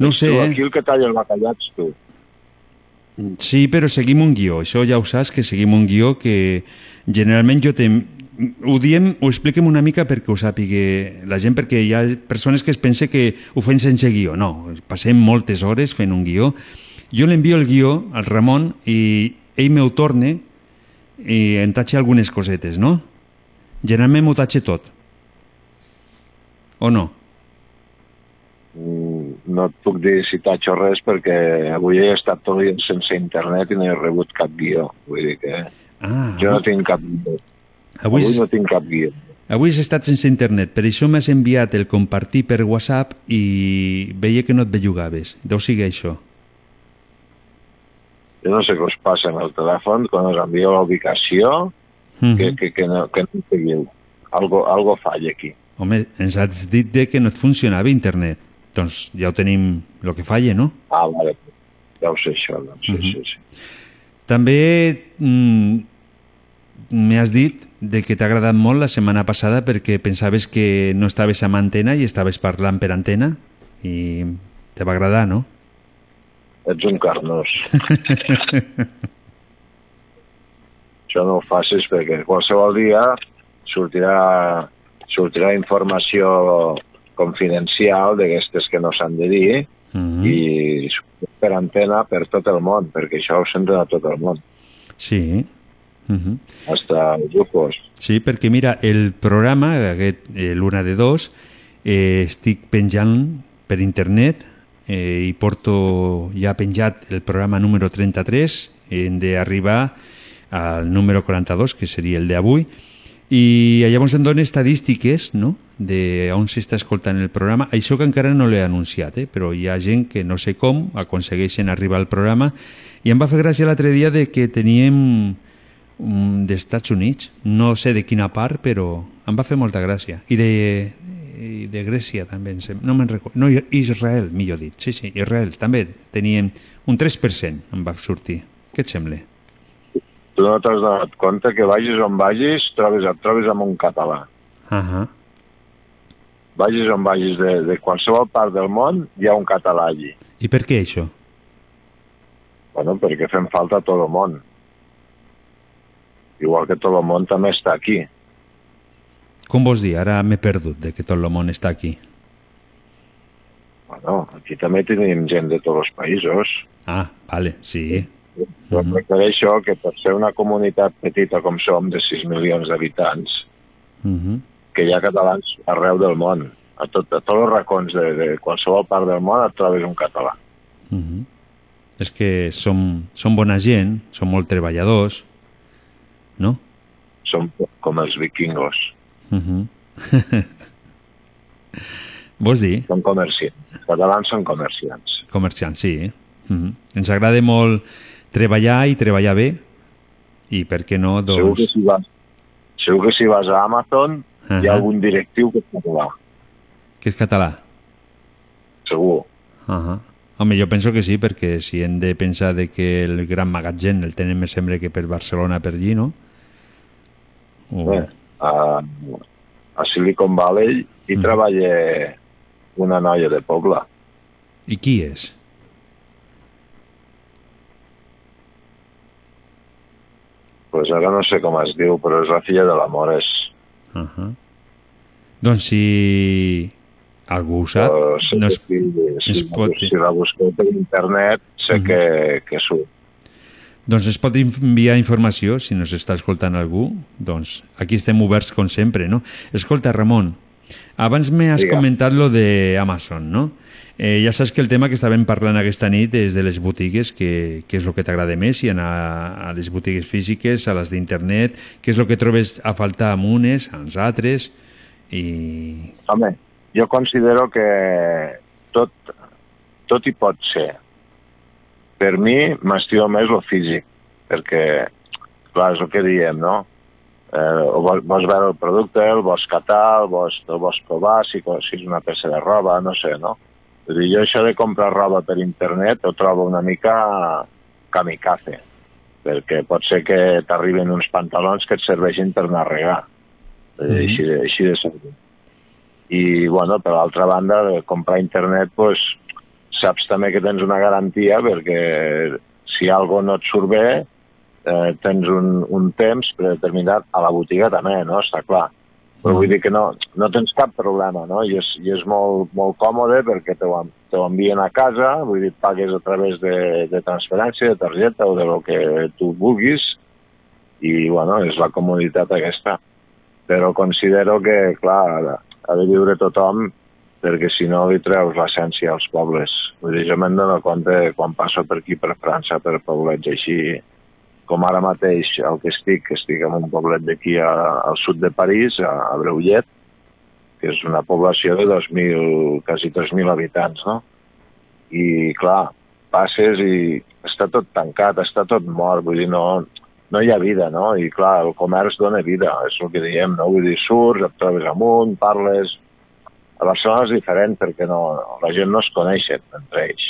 No sé, Tu, eh? aquí el que talla el bacallà ets tu. Sí, però seguim un guió. Això ja ho saps, que seguim un guió que generalment jo te... Ho diem, ho expliquem una mica perquè ho sàpiga la gent, perquè hi ha persones que es pensa que ho fem sense guió. No, passem moltes hores fent un guió. Jo l'envio el guió al Ramon i ell m'ho torna i em tatxa algunes cosetes, no? Generalment m'ho tatxa tot. O no? Mm, No et puc dir si t'haig res perquè avui he estat tot el dia sense internet i no he rebut cap guió. Vull dir que Ah, jo no tinc cap guió. Avui Avui no tinc cap guió. Avui has estat sense internet, per això m'has enviat el compartir per WhatsApp i veia que no et bellugaves. Deu sigui això. Jo no sé què us passa amb el telèfon quan us envio la ubicació Mhm. que, que, que, no, que no seguiu. Algo, algo falla aquí. Home, ens has dit de que no et funcionava internet. Doncs ja ho tenim el que falla, no? Ah, vale. Ja ho sé això, doncs. Sí, Mhm. sí, sí. També mm, m'has dit de que t'ha agradat molt la setmana passada perquè pensaves que no estaves amb antena i estaves parlant per antena i te va agradar, no? Ets un carnós. Això no ho facis perquè qualsevol dia sortirà, sortirà informació confidencial d'aquestes que no s'han de dir Mhm. i per antena per tot el món, perquè això ho senten a tot el món, Sí. Mhm. hasta els ufos. Sí, perquè mira, el programa, aquest, eh, l'una de dos, eh, estic penjant per internet eh, i porto ja penjat el programa número 33, hem d'arribar al número 42, que seria el d'avui, i llavors em dona estadístiques no? de on s'està escoltant el programa. Això que encara no l'he anunciat, eh? però hi ha gent que no sé com aconsegueixen arribar al programa i em va fer gràcia l'altre dia de que teníem d'Estats Units, no sé de quina part, però em va fer molta gràcia. I de, i de Grècia també, no me'n recordo. No, Israel, millor dit. Sí, sí, Israel també teníem un 3% em va sortir. Què et sembla? Tu no t'has donat compte que vagis on vagis, trobes, et trobes amb un català. Uh -huh. Vagis on vagis de, de qualsevol part del món, hi ha un català allí. I per què això? Bueno, perquè fem falta a tot el món. Igual que tot el món també està aquí. Com vols dir? Ara m'he perdut de que tot el món està aquí. Bueno, aquí també tenim gent de tots els països. Ah, vale, sí. Però em refereixo que per ser una comunitat petita com som, de 6 milions d'habitants, Uh -huh. que hi ha catalans arreu del món. A, tot, a tots els racons de, de qualsevol part del món et trobes un català. Uh -huh. És que som, som bona gent, som molt treballadors, no? Som com els vikingos. Uh -huh. Vols dir? Són comerciants. Els catalans són comerciants. Comerciants, sí. Uh -huh. Ens agrada molt treballar i treballar bé i per què no, Segur que doncs... si vas, segur que si vas a Amazon hi ha algun directiu que és català. Que és català? Segur. Uh -huh. Home, jo penso que sí, perquè si hem de pensar de que el gran magatzem el tenen més sembla que per Barcelona, per allí, no? O... Bé, a, a Silicon Valley hi Mm. treballa una noia de poble. I qui és? pues ara no sé com es diu, però és la filla de l'Amores. Uh -huh. Doncs si algú ho sap, sé no es, si, es pot... si la busqueu per internet, sé Mhm. que, que surt. Doncs es pot enviar informació, si nos està escoltant algú, doncs aquí estem oberts com sempre, no? Escolta, Ramon, abans m'has Diga. comentat lo de Amazon, no? Eh, ja saps que el tema que estàvem parlant aquesta nit és de les botigues, que, que és el que t'agrada més, si anar a les botigues físiques, a les d'internet, què és el que trobes a faltar amb unes, amb altres, i... Home, jo considero que tot, tot hi pot ser. Per mi m'estimo més el físic, perquè, clar, és el que diem, no? Eh, o vols, vols veure el producte, el vols catar, el vols, el vols provar, si, si és una peça de roba, no sé, no? Vull dir, jo això de comprar roba per internet ho trobo una mica kamikaze, perquè pot ser que t'arriben uns pantalons que et serveixin per anar a regar, eh, Mhm. així, de, així de senzill i bueno, per l'altra banda de comprar internet pues, saps també que tens una garantia perquè si algo no et surt bé eh, tens un, un temps predeterminat a la botiga també, no? Està clar. Però vull dir que no, no tens cap problema, no? I és, i és molt, molt còmode perquè te ho, te ho envien a casa, vull dir, pagues a través de, de transferència, de targeta o de lo que tu vulguis i, bueno, és la comoditat aquesta. Però considero que, clar, ha de viure tothom perquè si no li treus l'essència als pobles. Vull dir, jo me'n dono compte quan passo per aquí, per França, per poblets així, com ara mateix el que estic, que estic en un poblet d'aquí al sud de París, a, a Breullet, que és una població de 2.000, quasi 3.000 habitants, no? I, clar, passes i està tot tancat, està tot mort, vull dir, no, no hi ha vida, no? I, clar, el comerç dona vida, és el que diem, no? Vull dir, surts, et trobes amunt, parles... A Barcelona és diferent perquè no, la gent no es coneix entre ells.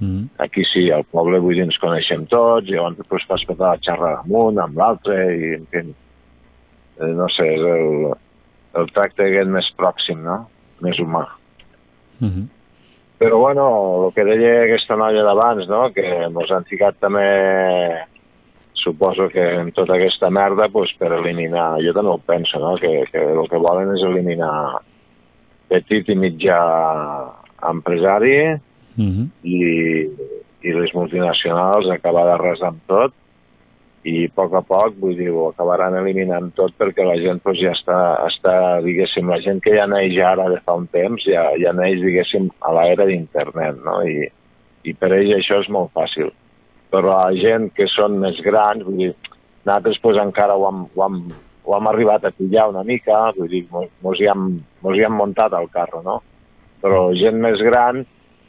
Mm. Aquí sí, al poble vull dir, ens coneixem tots, i llavors després fas petar la xarra amunt amb l'altre, i en fi, eh, no sé, és el, el tracte aquest més pròxim, no? Més humà. Mhm. Però bueno, el que deia aquesta noia d'abans, no? que ens han ficat també, suposo que en tota aquesta merda, pues, per eliminar, jo també ho penso, no? que, que el que volen és eliminar petit i mitjà empresari Mhm. i, i les multinacionals acabar d'arrasar amb tot i a poc a poc, vull dir, ho acabaran eliminant tot perquè la gent pues, ja està, està, diguéssim, la gent que ja neix ara de fa un temps, ja, ja neix, diguéssim, a l'era d'internet, no? I, I per ells això és molt fàcil. Però la gent que són més grans, vull dir, nosaltres pues, encara ho hem, ho, hem, ho hem arribat a pillar una mica, vull dir, mos, hi hem, mos hi hem muntat al carro, no? Però gent més gran,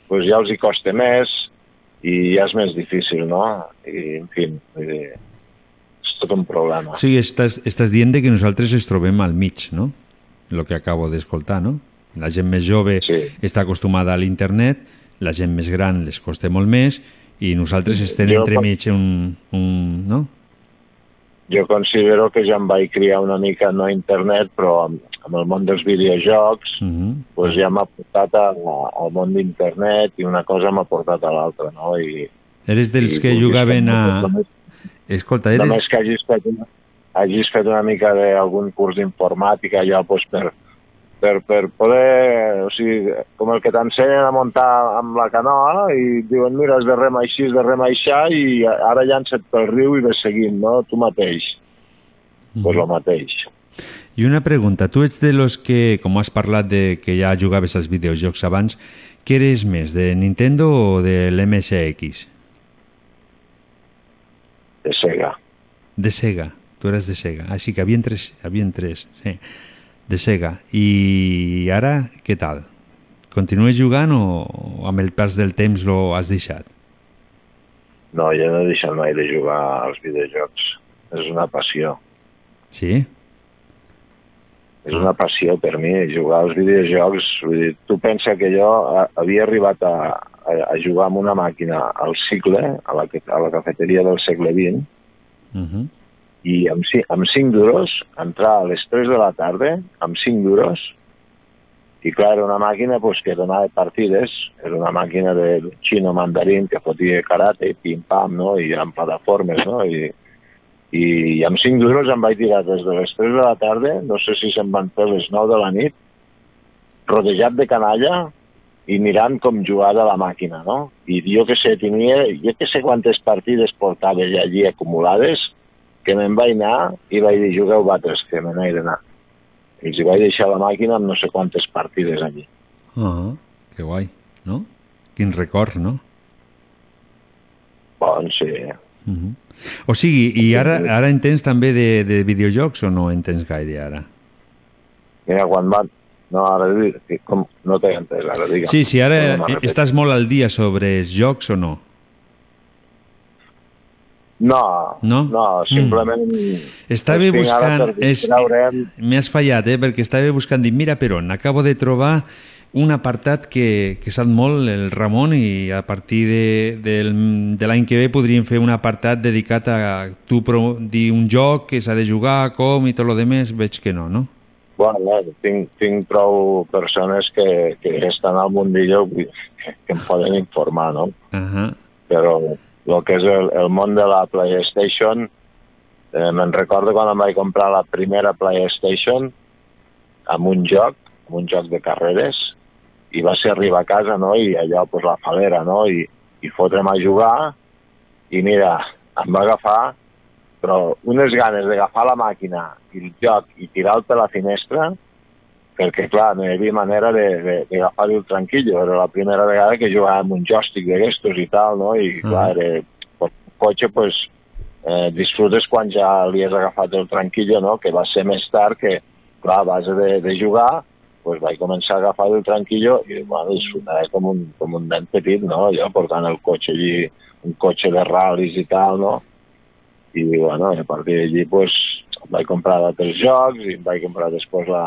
pues, ja els hi costa més i ja és més difícil, no? I, en fi, vull dir, és tot un problema. Sigui, estàs, estàs dient que nosaltres es trobem al mig, no? El que acabo d'escoltar, no? La gent més jove sí. està acostumada a l'internet, la gent més gran les costa molt més i nosaltres estem entremig un, un, no? Jo considero que ja em vaig criar una mica, no a internet, però amb, amb el món dels videojocs, Mm -hmm. pues ja m'ha portat a, al món d'internet i una cosa m'ha portat a l'altra, no? I, Eres dels I que jugaven a... no, només- Escolta, eres... Només que hagis fet, hagis fet una mica d'algun curs d'informàtica allò pues, per, per, per poder, o sigui, com el que t'ensenyen a muntar amb la canoa i diuen, mira, has de remar així, has de remar aixà i ara llança't pel riu i ves seguint, no? Tu mateix. Doncs pues el mateix. I una pregunta, tu ets de los que, com has parlat de que ja jugaves als videojocs abans, què eres més, de Nintendo o de l'MSX? De Sega. De Sega, tu eres de Sega. Ah, sí, que havien tres, havien tres, sí. De Sega. I ara, què tal? Continues jugant o, amb el pas del temps lo has deixat? No, jo no he deixat mai de jugar als videojocs. És una passió. Sí? És una passió per mi, jugar als videojocs. Vull dir, tu pensa que jo a, havia arribat a, a, a jugar amb una màquina al cicle, a la, a la cafeteria del segle XX, Uh -huh. I amb, amb 5 duros, entrar a les 3 de la tarda, amb 5 duros, i clar, era una màquina pues, que donava partides, era una màquina de xino mandarín que fotia karate, pim-pam, no? i eren plataformes, no? I, i amb 5 duros em vaig tirar des de les 3 de la tarda, no sé si se'n van fer les 9 de la nit, rodejat de canalla i mirant com jugava la màquina, no? I jo que sé, tenia, jo que sé quantes partides portava allí acumulades, que me'n vaig anar i vaig dir, jugueu vosaltres, que me n'he d'anar. I els vaig deixar la màquina amb no sé quantes partides allí. Ah, que guai, no? Quins records, no? Bon, sí. Uh -huh. O sigui, i ara, ara en tens també de, de videojocs o no en tens gaire ara? Mira, quan van... No, ara com, no t'he entès, ara digue'm. Sí, sí, ara No, no, estàs molt al dia sobre els jocs o no? No, No? no, simplement... Estava els tinc ara buscant... És. M'has fallat, eh? Perquè estava buscant... Dic, mira per on, acabo de trobar un apartat que, que sap molt el Ramon i a partir de, del, de l'any que ve podríem fer un apartat dedicat a tu pro, dir un joc que s'ha de jugar, com i tot lo demés, veig que no, no? Bueno, tinc, tinc prou persones que, que estan al mundillo dir, que em poden informar, no? Uh -huh. Però el que és el, el món de la PlayStation, eh, me'n recordo quan em vaig comprar la primera PlayStation amb un joc, amb un joc de carreres, i va ser arribar a casa, no?, i allò, pues, la falera, no?, i, i fotre'm a jugar, i mira, em va agafar, però unes ganes d'agafar la màquina i el joc i tirar-lo la finestra, perquè, clar, no hi havia manera d'agafar-hi el tranquillo. Era la primera vegada que jugava amb un joystick d'aquestos i tal, no? I, clar, era, el cotxe, pues, eh, disfrutes quan ja li has agafat el tranquillo, no? Que va ser més tard que, clar, a base de, de jugar, pues vaig començar a agafar el tranquillo i, bueno, disfrutava com un, com un nen petit, no? Jo portant el cotxe allí, un cotxe de ral·lis i tal, no? I, bueno, a partir d'allí, pues, vaig comprar altres jocs i vaig comprar després la,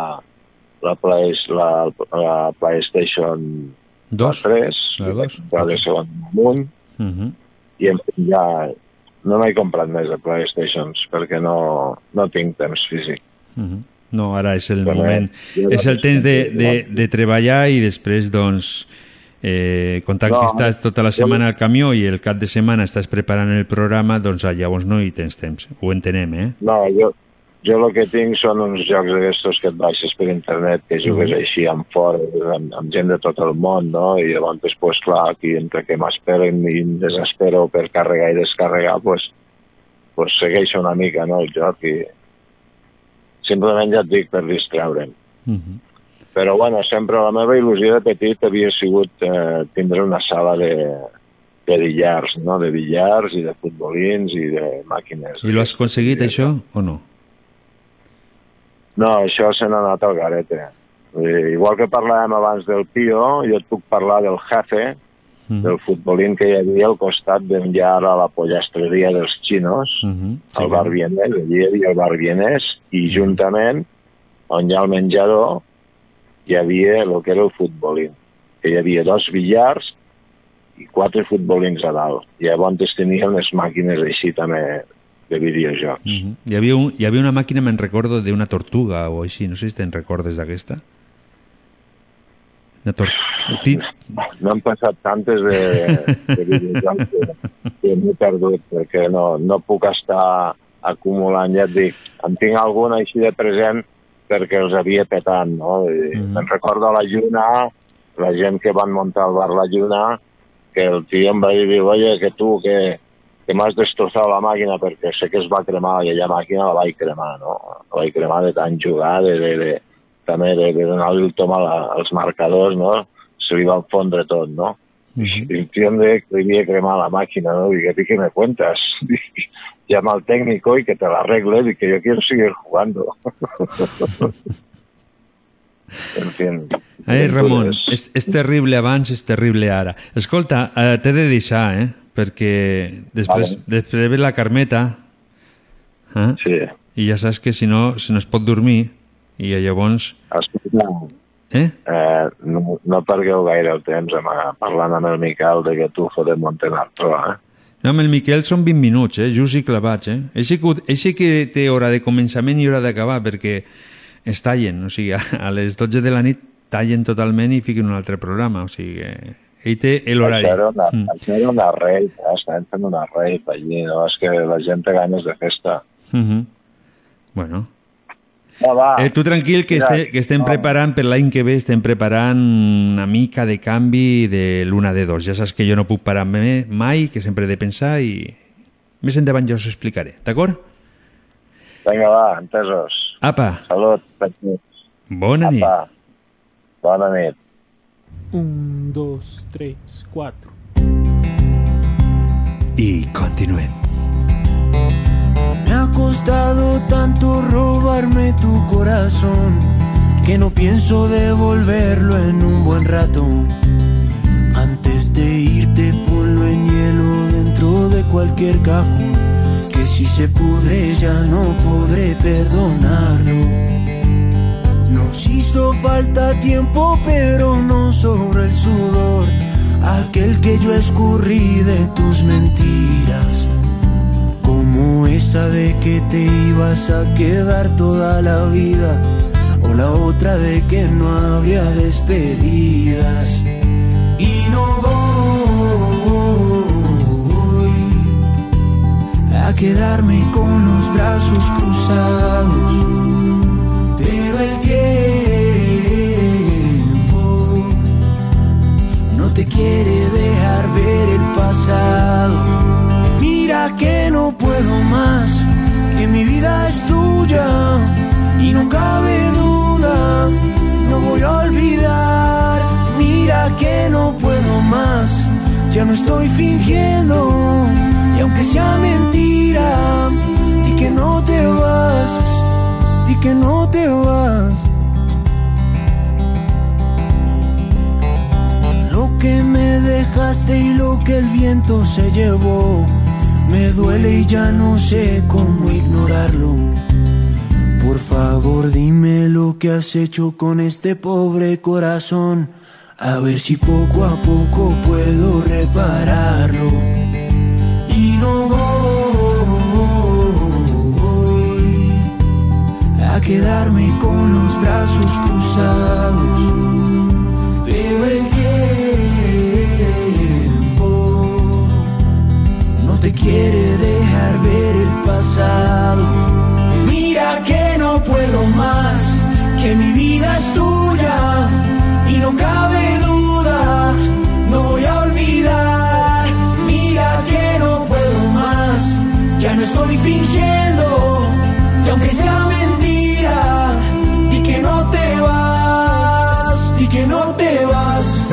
la, Play, la, la PlayStation Dos. 3, La dos. la de segon munt, Uh -huh. i em- ja no m'he comprat més de PlayStations perquè no, no tinc temps físic. Uh -huh. No, ara és el Bueno, moment, jo és el temps de, de, de treballar i després, doncs, eh, comptant No, que estàs tota la setmana al camió i el cap de setmana estàs preparant el programa, doncs ah, llavors no hi tens temps. Ho entenem, eh? No, jo, jo el que tinc són uns jocs d'aquestos que et baixes per internet, que jugues Mhm. així amb fora, amb, amb gent de tot el món, no? I llavors, pues, clar, aquí entre que m'esperen i em desespero per carregar i descarregar, pues, pues segueixo una mica, no?, el joc i simplement ja et dic per distraure'm. Uh -huh. Però, bueno, sempre la meva il·lusió de petit havia sigut eh, tindre una sala de, de billars, no?, de billars i de futbolins i de màquines. I lo has aconseguit, això, o no? No, això se n'ha anat al garete. Igual que parlàvem abans del Pio, jo et puc parlar del Jefe, Mm. del futbolín que hi havia al costat d'on hi ha ara la pollastreria dels xinos, Uh -huh. el bar Vienès, allí hi havia el bar Vienès, i juntament, on hi ha el menjador, hi havia el que era el futbolín, que hi havia dos billars i quatre futbolins a dalt. Llavors tenien les màquines així també de videojocs. Uh -huh. hi, havia un, hi havia una màquina, me'n recordo, d'una tortuga o així, no sé si te'n recordes d'aquesta. Una tor... Ti... No han passat tantes de, de videojocs que, que m'he perdut, perquè no, no puc estar acumulant, ja et dic. En tinc alguna així de present perquè els havia petat, no? I Mhm. Me'n recordo la Lluna, la gent que van muntar el bar La Lluna, que el tio em va dir, oye, que tu, que, que m'has destrossat la màquina perquè sé que es va cremar aquella màquina, la vaig cremar, no? La vaig cremar de tant jugar, de, de, de, també de, de donar-li el tom a la, als marcadors, no? Se li va fondre tot, no? I el tío em deia que li havia cremat la màquina, no? Dic, ¿a ti qué me cuentas? Dic, llama al técnico y que te la arregle, dic que yo quiero seguir jugando. en fin. Ai, Ramon, és, és terrible abans, és terrible ara. Escolta, eh, t'he de deixar, eh? Perquè després, Vale. després ve la Carmeta eh? sí. i ja saps que si no, si no es pot dormir i llavors... Escolta, Eh? eh, no, no pergueu gaire el temps amb, parlant amb el Miquel de que tu de Montenartro, eh? No, amb el Miquel són 20 minuts, eh? Just i clavats, eh? Eixe que, eixe que té hora de començament i hora d'acabar, perquè es tallen, o sigui, a, les 12 de la nit tallen totalment i fiquen un altre programa, o sigui, Ell té l'horari. Això era una, Mm. això era una rave, eh? estàvem fent una rave allí, no? És que la gent té ganes de festa. Mhm. Bueno. Va, va. Eh, tu tranquil, que, Mira, este, que estem no. preparant per l'any que ve, estem preparant una mica de canvi de l'una de dos. Ja saps que jo no puc parar mai, que sempre he de pensar i més endavant jo us ho explicaré, d'acord? Vinga, va, entesos. Apa, Salut, bona nit. Apa, bona nit. Un, dos, tres, cuatro. Y continuem. Me ha costado tanto robarme tu corazón que no pienso devolverlo en un buen rato. Antes de irte ponlo en hielo dentro de cualquier cajón, que si se pudre ya no podré perdonarlo. Falta tiempo pero no sobra el sudor, aquel que yo escurrí de tus mentiras. Como esa de que te ibas a quedar toda la vida. O la otra de que no habría despedidas. Y no voy a quedarme con los brazos cruzados. Quiere dejar ver el pasado. Mira que no puedo más, que mi vida es tuya y no cabe duda, no voy a olvidar. Mira que no puedo más, ya no estoy fingiendo y aunque sea mentira, di que no te vas, di que no te vas. Que me dejaste y lo que el viento se llevó me duele y ya no sé cómo ignorarlo. Por favor, dime lo que has hecho con este pobre corazón. A ver si poco a poco puedo repararlo. Y no voy a quedarme con los brazos cruzados. Quiere dejar ver el pasado. Mira que no puedo más, que mi vida es tuya y no cabe duda, no voy a olvidar. Mira que no puedo más, ya no estoy fingiendo y aunque sea mentira, di que no te vas, di que no te vas.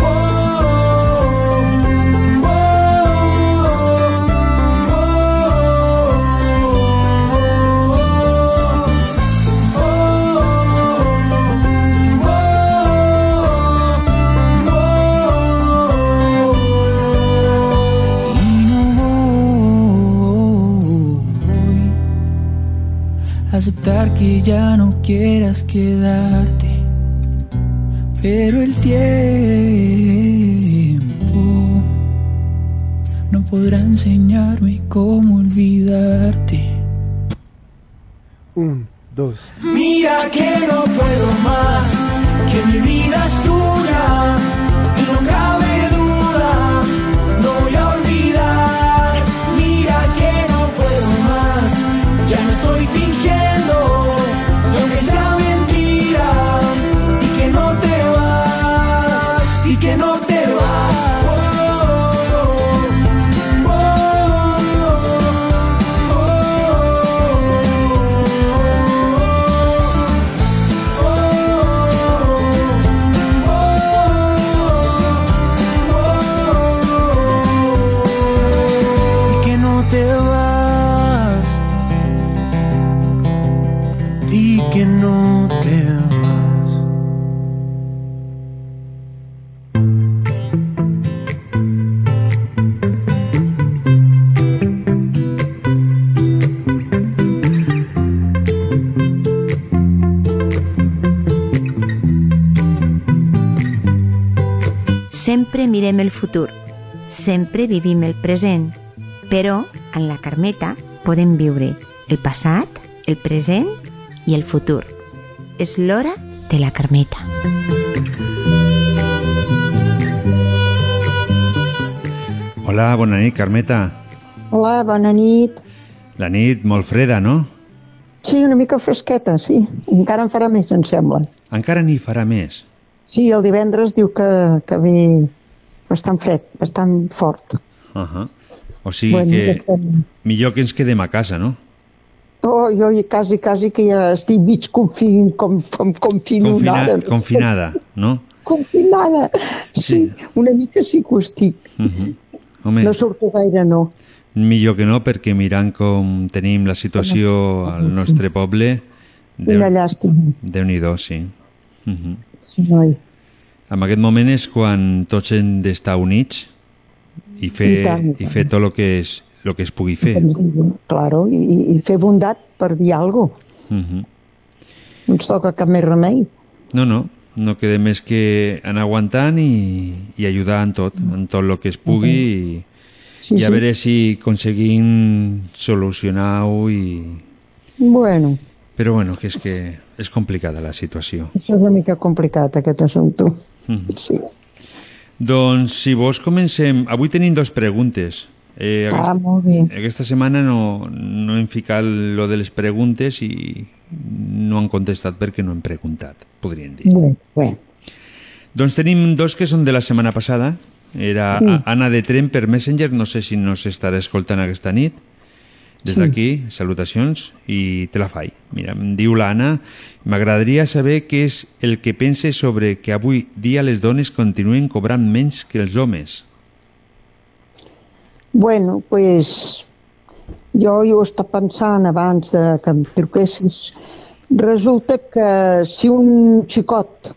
Que ya no quieras quedarte, pero el tiempo no podrá enseñarme cómo olvidarte. Un, dos. Mira que no puedo más, que mi vida es Sempre mirem el futur, sempre vivim el present, però en la Carmeta podem viure el passat, el present i el futur. És l'hora de la Carmeta. Hola, bona nit, Carmeta. Hola, bona nit. La nit molt freda, no? Sí, una mica fresqueta, sí. Encara en farà més, em sembla. Encara n'hi farà més. Sí, el divendres diu que, que ve bastant fred, bastant fort. Uh -huh. O sigui Bueno, que estem- millor que ens quedem a casa, no? Oh, jo quasi, quasi que ja estic mig confin, com, com, confinada. Confina, confinada, no? Confinada. Sí, una mica sí que ho estic. Uh -huh. Home, No surto gaire, no. millor que no, perquè mirant com tenim la situació al nostre poble, Quina llàstima. Déu-n'hi-do, sí. Uh -huh. Sí, noi. En aquest moment és quan tots hem d'estar units i fer, I tant, i i tant. fer tot el que es, lo que es pugui fer. Claro, i, i- i fer bondat per dir alguna cosa. Uh -huh. No ens toca cap més remei. No, no, no queda més que anar aguantant i, i ajudar en tot, en tot el que es pugui i, Sí, i a sí. veure si aconseguim solucionar-ho i... Bueno, Però bueno, que és que és complicada la situació. això és una mica complicat, aquest assumpte. Mhm. Sí. Doncs si vols comencem... Avui tenim dos preguntes. Eh, Ah, molt bé. Aquesta setmana no, no hem ficat lo de les preguntes i no han contestat perquè no hem preguntat, podríem dir. Bé, bé. Doncs tenim dos que són de la setmana passada. Era Sí. Anna de Tren per Messenger, no sé si nos estarà escoltant aquesta nit. Des d'aquí, salutacions, i te la faig. Mira, em diu l'Anna, m'agradaria saber què és el que penses sobre que avui dia les dones continuen cobrant menys que els homes. Bueno, pues, jo, jo ho estava pensant abans de que em truquessis. Resulta que si un xicot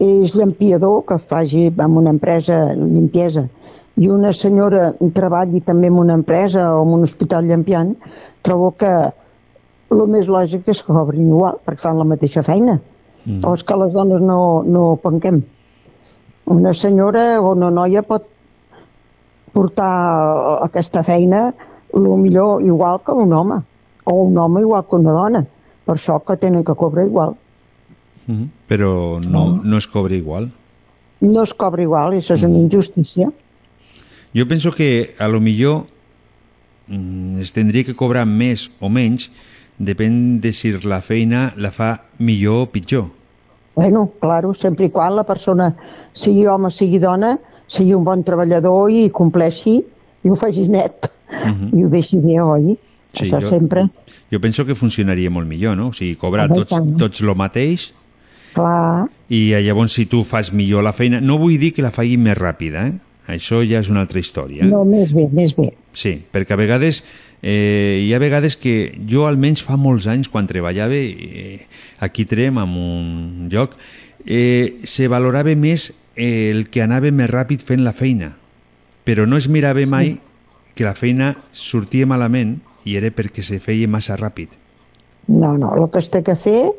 és llampiador, que faci en una empresa limpiesa, i una senyora treballi també en una empresa o en un hospital llampiant, trobo que el més lògic és que cobrin igual, perquè fan la mateixa feina. Mm. O és que les dones no, no penquem. Una senyora o una noia pot portar aquesta feina el millor igual que un home o un home igual que una dona per això que tenen que cobrar igual Mm. Però no, no es cobra igual. no es cobra igual, això és una injustícia Jo penso que a lo millor mm, es tindria que cobrar més o menys depèn de si la feina la fa millor o pitjor. bueno, claro, sempre i quan la persona sigui home, sigui dona sigui un bon treballador i compleixi i ho faci net Mhm. i ho deixi bé, oi? Sí, això jo- sempre, Jo penso que funcionaria molt millor, no? O sigui, cobrar tots, tots lo mateix clar i llavors si tu fas millor la feina... No vull dir que la faci més ràpida, eh? Això ja és una altra història. no, més bé, més bé. Sí, perquè a vegades eh, hi ha vegades que jo almenys fa molts anys quan treballava eh, aquí Trem en un lloc eh, se valorava més eh, el que anava més ràpid fent la feina. Però no es mirava mai que la feina sortia malament i era perquè se feia massa ràpid. No, no, el que es té que fer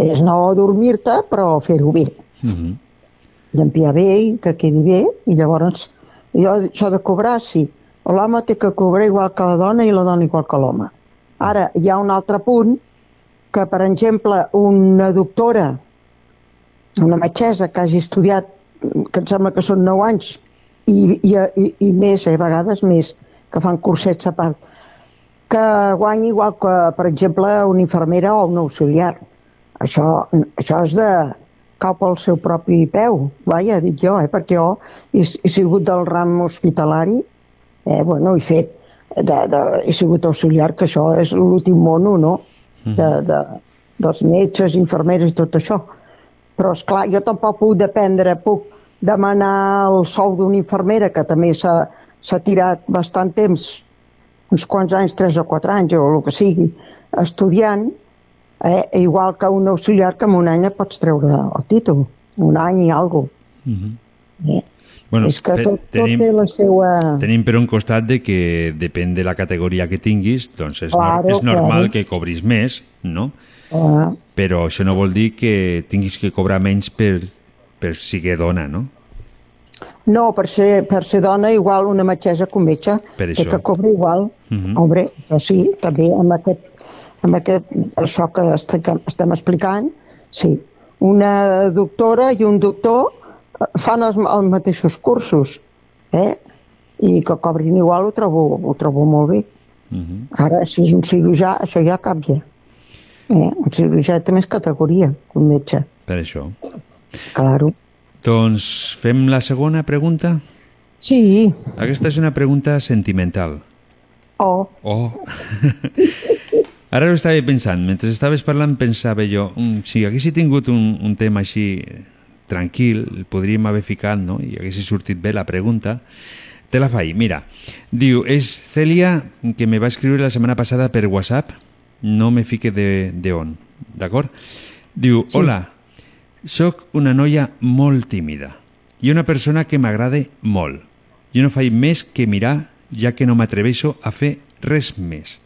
és no dormir-te però fer-ho bé. Uh -huh. Llampiar bé i que quedi bé i llavors jo això de cobrar sí. L'home té que cobrar igual que la dona i la dona igual que l'home. Ara hi ha un altre punt que per exemple una doctora una metgessa que hagi estudiat que em sembla que són 9 anys i, i, i, i més, eh, a vegades més que fan cursets a part que guanyi igual que per exemple una infermera o una auxiliar. Això, això és de cau pel seu propi peu, vaja, dic jo, eh, perquè jo he, he sigut del ram hospitalari, eh, bueno, he fet, de, de, he sigut auxiliar, que això és l'últim mono, no?, de, de, dels metges, infermeres i tot això. Però, és clar, jo tampoc puc dependre, puc demanar el sou d'una infermera, que també s'ha s'ha tirat bastant temps, uns quants anys, tres o quatre anys, o el que sigui, estudiant, eh, igual que un auxiliar que en un any et pots treure el títol, un any i alguna Uh -huh. cosa. Eh? Bueno, és que tot, tot tenim- té la seva... Tenim per un costat de que depèn de la categoria que tinguis, doncs és, Claro, és normal claro. que cobris més, no? Ah, Però això no vol dir que tinguis que cobrar menys per, per ser dona, no? no, per ser, per ser dona, igual una metgessa que un metge, això. que cobra igual. Mhm. Hombre, això sí, també amb aquest, amb aquest, això que estem, explicant, sí. Una doctora i un doctor eh, fan els, els mateixos cursos, eh? i que cobrin igual ho trobo, ho trobo molt bé. Mhm. Ara, si és un cirurgià, això ja canvia. Eh? Un cirurgià té més categoria que un metge, Per això. claro. Doncs fem la segona pregunta? Sí. Aquesta és una pregunta sentimental. Oh, Oh. Ara ho estava pensant, mentre estaves parlant pensava jo, mm, si haguessi tingut un, un tema així tranquil, el podríem haver ficat, no? I haguessi sortit bé la pregunta. Te la faig, mira. Diu, és Celia que me va escriure la setmana passada per WhatsApp, no me fique de, de on, d'acord? Diu, Sí. hola, sóc una noia molt tímida i una persona que m'agrada molt. Jo no faig més que mirar, ja que no m'atreveixo a fer res més.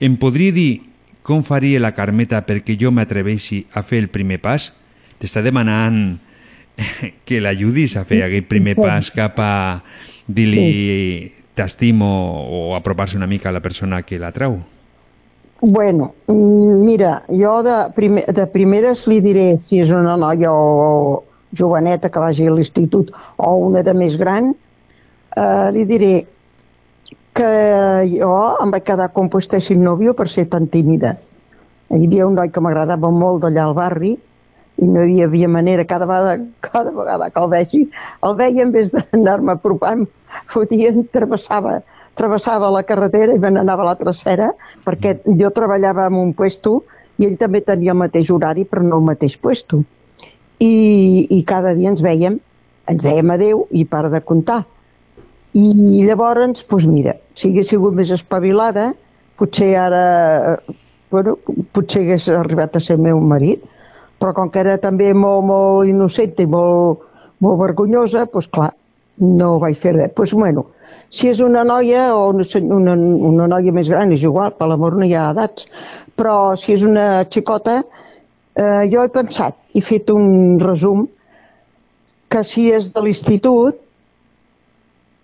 Em podria dir com faria la Carmeta perquè jo m'atreveixi a fer el primer pas? T'està demanant que l'ajudis a fer aquell primer Sí. pas cap a dir-li t'estimo o apropar-se una mica a la persona que l'atrau? Bueno, mm, mira, jo de, primer, de primeres li diré si és una noia o, o joveneta que vagi a l'institut o una de més gran, eh, li diré que jo em vaig quedar com vostè sin nòvio per ser tan tímida. Hi havia un noi que m'agradava molt d'allà al barri i no hi havia manera, cada vegada, cada vegada que el vegi, el veia en vez d'anar-me apropant, fotia, travessava, travessava la carretera i me n'anava a l'altra esfera, perquè jo treballava en un puesto i ell també tenia el mateix horari però no el mateix puesto. I, i cada dia ens veiem, ens dèiem adeu i para de comptar. I llavors, doncs mira, si hagués sigut més espavilada, potser ara, bueno, potser hagués arribat a ser meu marit, però com que era també molt, molt innocent i molt, molt vergonyosa, doncs clar, no vaig fer res. Doncs bueno, si és una noia o una, una, una noia més gran, és igual, per l'amor no hi ha edats, però si és una xicota, eh, jo he pensat, he fet un resum, que si és de l'institut,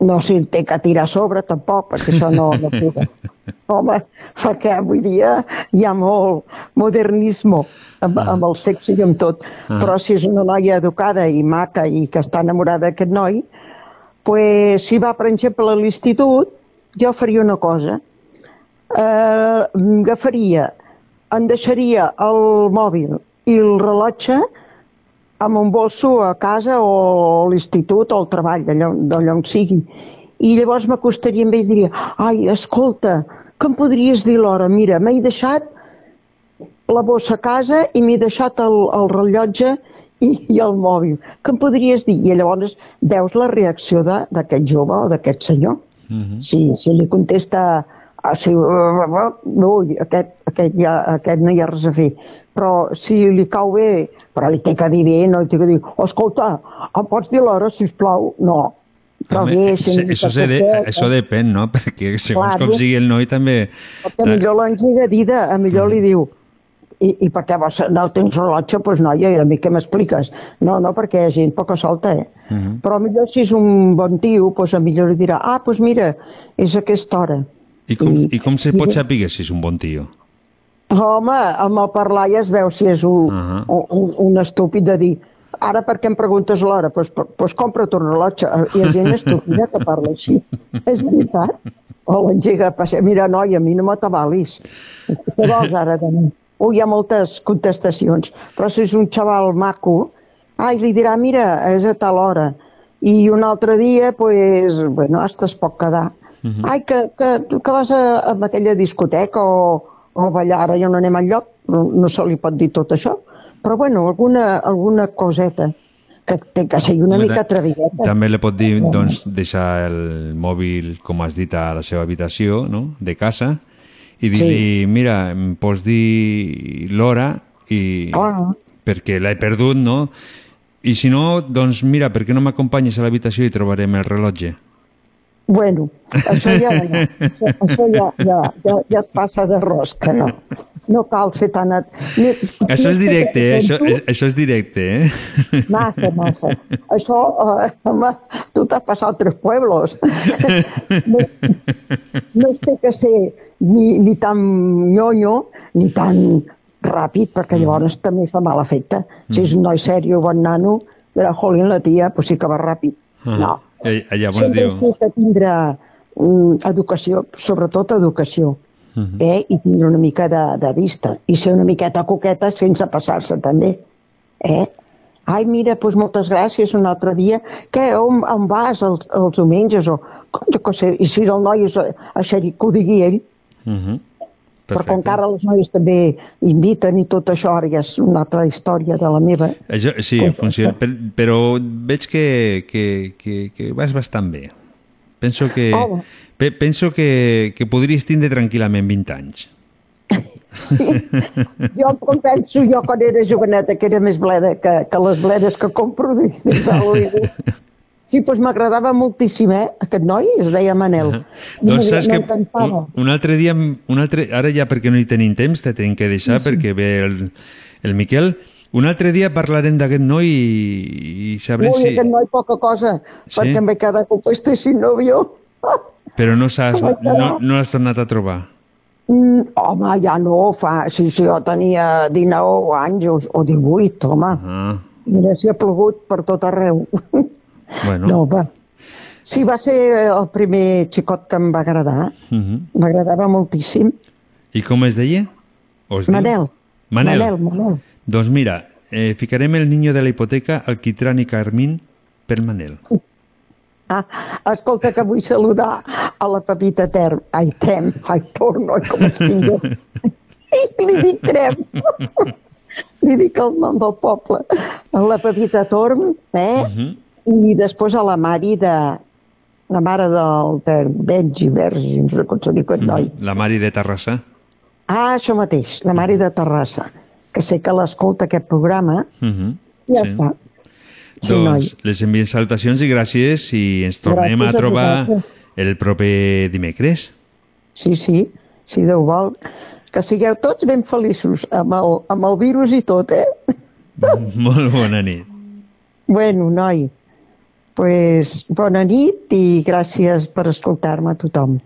no s'hi té que tirar a sobre tampoc, perquè això no, no queda. Home, perquè avui dia hi ha molt modernisme amb, amb el sexe i amb tot. Ah. Però si és una noia educada i maca i que està enamorada d'aquest noi, pues, si va, per exemple, a l'institut, jo faria una cosa. Eh, agafaria, em deixaria el mòbil i el rellotge amb un bolso a casa o a l'institut o al treball, allà, on- d'allà on sigui. I llavors m'acostaria amb ell i diria ai, escolta, que em podries dir l'hora? Mira, m'he deixat la bossa a casa i m'he deixat el, el rellotge i, i el mòbil. Que em podries dir? I llavors veus la reacció d'aquest jove o d'aquest senyor. Si, si li contesta ah, si, no, aquest, aquest, ja, aquest no hi ha res a fer. Però si li cau bé, però li té que dir bé, no li té que dir, escolta, em pots dir l'hora, sisplau? No. Però Home, bé, si eso, se de, això depèn, no? Perquè segons Claro. com sigui el noi també... Perquè millor l'engega dida, a millor li diu i, i per què vols, no tens rellotge? Doncs pues noia, i a mi què m'expliques? No, no, perquè hi ha gent poca solta, eh? Mhm. Però millor si és un bon tio, doncs a millor li dirà, ah, doncs mira, és aquesta hora. I com, i com se i- pot saber si és un bon tio? Home, amb el parlar ja es veu si és un, uh -huh. un, un estúpid de dir ara per què em preguntes l'hora? Doncs pues, pues compra tu un rellotge. Hi ha gent estúpida que parla així. És veritat. O l'engega a passejar. Mira, noi, a mi no m'atabalis. Què vols ara de mi? Ui, hi ha moltes contestacions. Però si és un xaval maco, ai, li dirà, mira, és a tal hora. I un altre dia, pues, bueno, hasta es pot quedar. Ai, que, que, que vas a, a aquella discoteca o, o a ballar, ara ja no anem enlloc, no, no se li pot dir tot això. Però bueno, alguna, alguna coseta que té que ser una mica atrevideta. També li pot dir, doncs, deixar el mòbil, com has dit, a la seva habitació, no?, de casa, i dir-li, mira, em pots dir l'hora i... Clar. perquè l'he perdut, no? I si no, doncs mira, per què no m'acompanyes a l'habitació i trobarem el rellotge? Bueno, això ja no. Això, això ja, ja, ja, ja et passa de rosca, no. No cal ser tan... At... Ni, Això és directe, eh? Això, això és directe, eh? Massa, massa. Això, eh, home, tu t'has passat tres pueblos. No, no es té que ser ni, ni tan nyonyo ni tan ràpid, perquè llavors també fa mal efecte. Si és un noi sèrio, bon nano, dirà, jolín, la tia, pues sí que va ràpid. Ah. No, Eh, llavors Sempre diu... dit que tindre mm, educació, sobretot educació, Mhm. eh? i tindre una mica de, de vista, i ser una miqueta coqueta sense passar-se també. Eh? Ai, mira, doncs moltes gràcies un altre dia. Què, on, on vas els, els diumenges? O, jo què sé, i si el noi és això, que ho digui ell, Mhm. però com que ara les noies també inviten i tot això, ara ja és una altra història de la meva. Això, sí, funciona, per, però veig que, que, que, que vas bastant bé. Penso que, Home. pe, penso que, que podries tindre tranquil·lament 20 anys. Jo em penso jo quan era joveneta, que era més bleda que, que les bledes que compro de, de. Sí, doncs m'agradava moltíssim, eh? Aquest noi es deia Manel. I Doncs saps que un, un altre dia, un altre, ara ja perquè no hi tenim temps, te tenim que deixar perquè ve el, el Miquel. Un altre dia parlarem d'aquest noi i, i sabrem Ui, si... aquest noi poca cosa, Sí? perquè em vaig quedar com este sin novio. Però no que no, no. l'has tornat a trobar. Mm, home, ja no, fa... Sí, sí, jo tenia 19 anys o, o 18, home. Ah, Mira, si ha plogut per tot arreu. bueno. No, va. Sí, va ser el primer xicot que em va agradar. Mhm. M'agradava moltíssim. I com es deia? O es? Manel. Manel. Manel, Manel. Doncs mira, eh, ficarem el niño de la hipoteca, Alquitrán i Carmín per Manel. Ah, escolta, que vull saludar a la Pepita Term. Ai, Trem, ai, Torno, ai, com es tinc jo. Li dic Trem. Li dic el nom del poble. A la Pepita Torm, eh? Mhm. I després a la Mari de... La mare del Ter, Benji, Vergi, no sé com se diu aquest noi. La Mari de Terrassa. Ah, això mateix, la Mari de Terrassa, que sé que l'escolta aquest programa, Mhm. i ja Sí. està. Sí, noi. doncs les enviem salutacions i gràcies i ens tornem Gràcies a a trobar vosaltres. el proper dimecres. Sí, sí, si Déu vol. Que sigueu tots ben feliços amb el, amb el virus i tot, eh? Molt bona nit. Bueno, noi, pues, bona nit i gràcies per escoltar-me a tothom.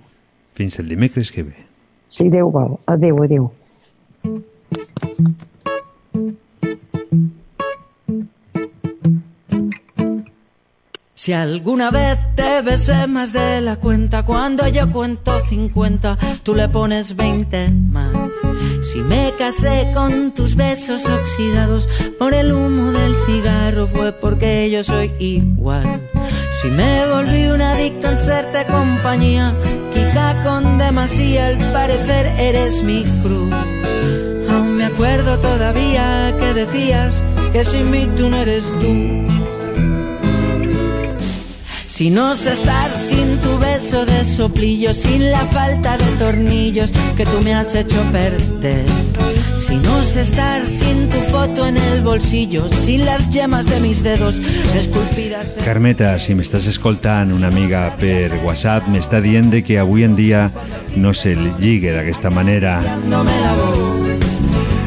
Fins el dimecres que ve. Si Déu vol. Adéu, adéu. Si alguna vez te besé más de la cuenta, cuando yo cuento 50, tú le pones 20 más. Si me casé con tus besos oxidados por el humo del cigarro, fue porque yo soy igual. Si me volví un adicto al serte compañía, quizá con demasía al parecer eres mi cruz. Aún me acuerdo todavía que decías que sin mí tú no eres tú. Si no sé estar sin tu beso de soplillo, sin la falta de tornillos que tú me has hecho perder. Si no sé estar sin tu foto en el bolsillo, sin las yemas de mis dedos esculpidas en... Carmeta, si m'estàs escoltant una amiga per WhatsApp, m'està dient que avui en dia no se lligue d'aquesta manera.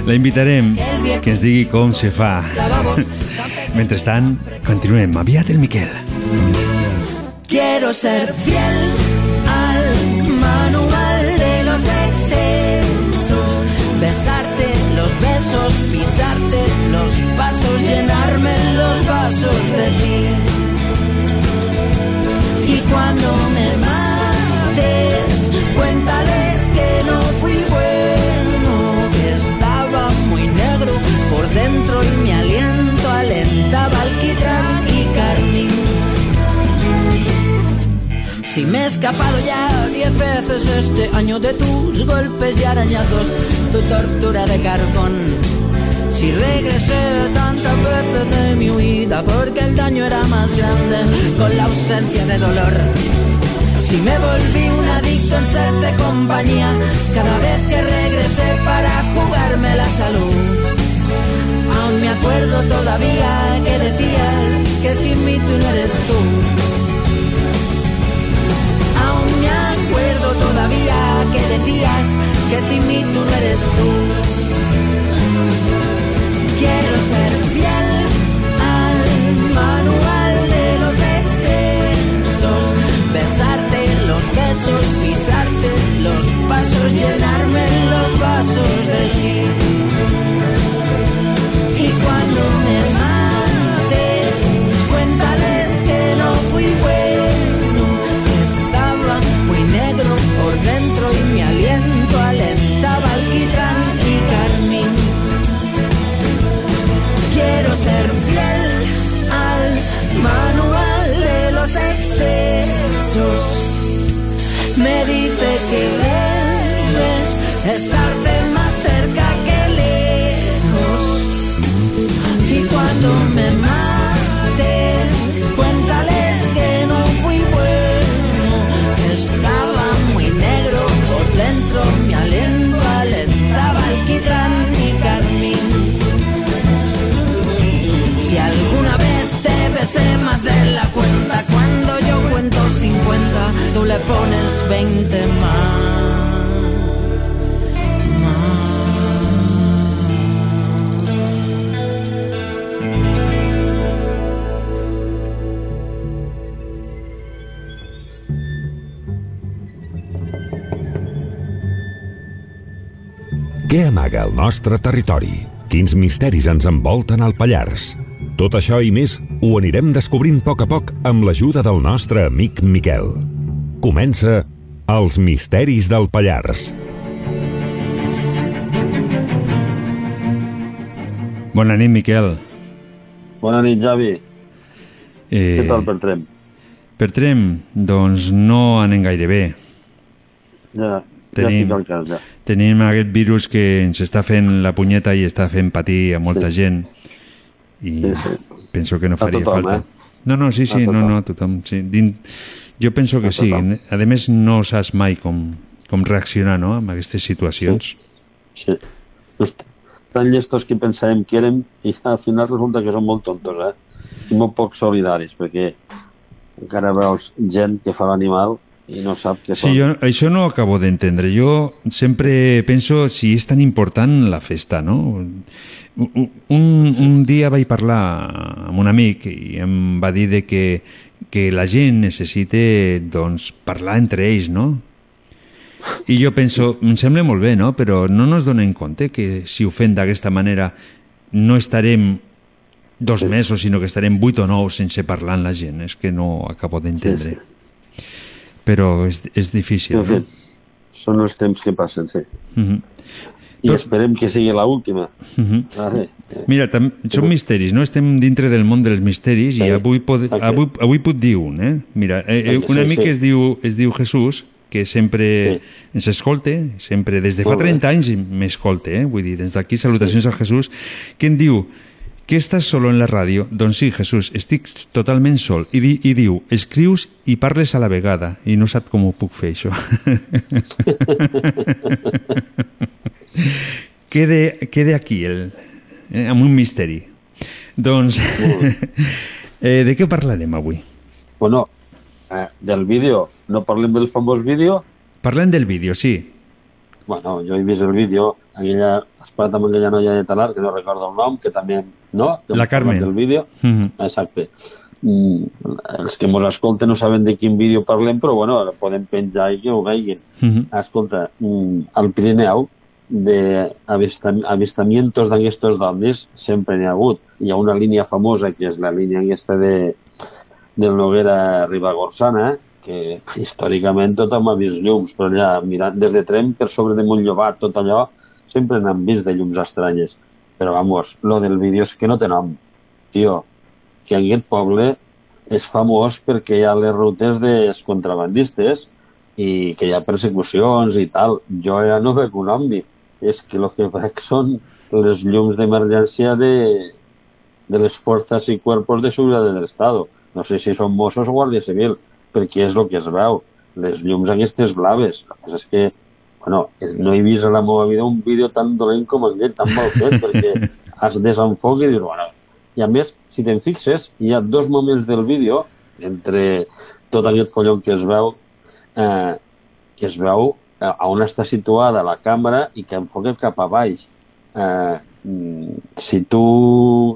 La invitarem que ens digui com se fa. Mentrestant, continuem. Aviat el Miquel. Quiero ser fiel al manual de los excesos, besarte los besos, pisarte los pasos, llenarme los vasos de ti. Y cuando me mates, cuéntales que no fui bueno, que estaba muy negro por dentro y mi Si me he escapado ya diez veces este año de tus golpes y arañazos, tu tortura de carbón. Si regresé tantas veces de mi huida porque el daño era más grande con la ausencia de dolor. Si me volví un adicto en serte compañía cada vez que regresé para jugarme la salud. Aún me acuerdo todavía que decías que sin mí tú no eres tú. Todavía que decías que sin mí tú no eres tú. Quiero ser fiel nostre territori? Quins misteris ens envolten al Pallars? Tot això i més ho anirem descobrint a poc a poc amb l'ajuda del nostre amic Miquel. Comença Els misteris del Pallars. Bona nit, Miquel. Bona nit, Javi. Eh, Què tal per Trem? Per Trem, doncs no anem gaire bé. Ja, ja Tenim- estic al cas, ja. Tenim aquest virus que ens està fent la punyeta i està fent patir a molta gent i Sí, sí. penso que no A faria tothom, falta. eh? No, no, sí, sí, A no, no, tothom. Sí. Din... Jo penso que A sí. tothom. A més, no saps mai com, com reaccionar no? en aquestes situacions. Sí. Pues, tan llestos que pensàvem que érem i al final resulta que són molt tontos, eh? I molt poc solidaris, perquè encara veus gent que fa l'animal i no sap què Sí, jo això no acabo d'entendre. Jo sempre penso si és tan important la festa, no? Un, un, dia vaig parlar amb un amic i em va dir de que, que la gent necessita doncs, parlar entre ells, no? I jo penso, em sembla molt bé, no? Però no nos donem compte que si ho fem d'aquesta manera no estarem dos mesos, sinó que estarem vuit o nou sense parlar amb la gent. És que no acabo d'entendre. Però és, és difícil, fi, no? són els temps que passen, sí. Mhm. I esperem que sigui l'última. Mhm. Vale. Mira, tam, són misteris, no? Estem dintre del món dels misteris i avui, pod, avui, avui puc dir un, eh? Mira, eh, eh, un Sí, amic sí. es diu, es diu Jesús, que sempre ens escolta, sempre des de fa Molt bé. 30 anys m'escolta, eh? Vull dir, des d'aquí salutacions al Jesús, que em diu que estàs solo en la ràdio? Doncs sí, Jesús, estic totalment sol. I, di, i diu, escrius i parles a la vegada. I no sap com ho puc fer, això. quede, quede aquí, el, eh, amb un misteri. Doncs, eh, de què parlarem avui? Bueno, eh, del vídeo, no parlem del famós vídeo? Parlem del vídeo, sí. Bueno, jo he vist el vídeo, aquella, parlat amb aquella noia de Talar, que no recordo el nom, que també, no? Que La Carmen. Del vídeo. Mhm. Exacte. Mm, els que mos escolten no saben de quin vídeo parlem, però bueno, podem penjar i que ho veguin. Mhm. Escolta, mm, al Pirineu, de avistam avistamientos d'aquestos d'ovnis sempre n'hi ha hagut. Hi ha una línia famosa, que és la línia aquesta de, del Noguera Ribagorçana, que històricament tothom ha vist llums, però allà, mirant des de Trem per sobre de Montllobat, tot allò, sempre n'han vist de llums estranyes. Però, vamos, lo del vídeo és que no té nom. Tio, que aquest poble és famós perquè hi ha les rutes dels contrabandistes i que hi ha persecucions i tal. Jo ja no veig un omni. És que el que veig són les llums d'emergència de, de les forces i cuerpos de seguretat de l'Estat. No sé si són Mossos o Guàrdia Civil, perquè és el que es veu. Les llums aquestes blaves. El que és que bueno, no he vist a la meva vida un vídeo tan dolent com aquest, tan mal fet, perquè es desenfoca i dius, bueno, i a més, si te'n fixes, hi ha dos moments del vídeo, entre tot aquest follon que es veu, eh, que es veu eh, a on està situada la càmera i que enfoca cap a baix. Eh, mm, si tu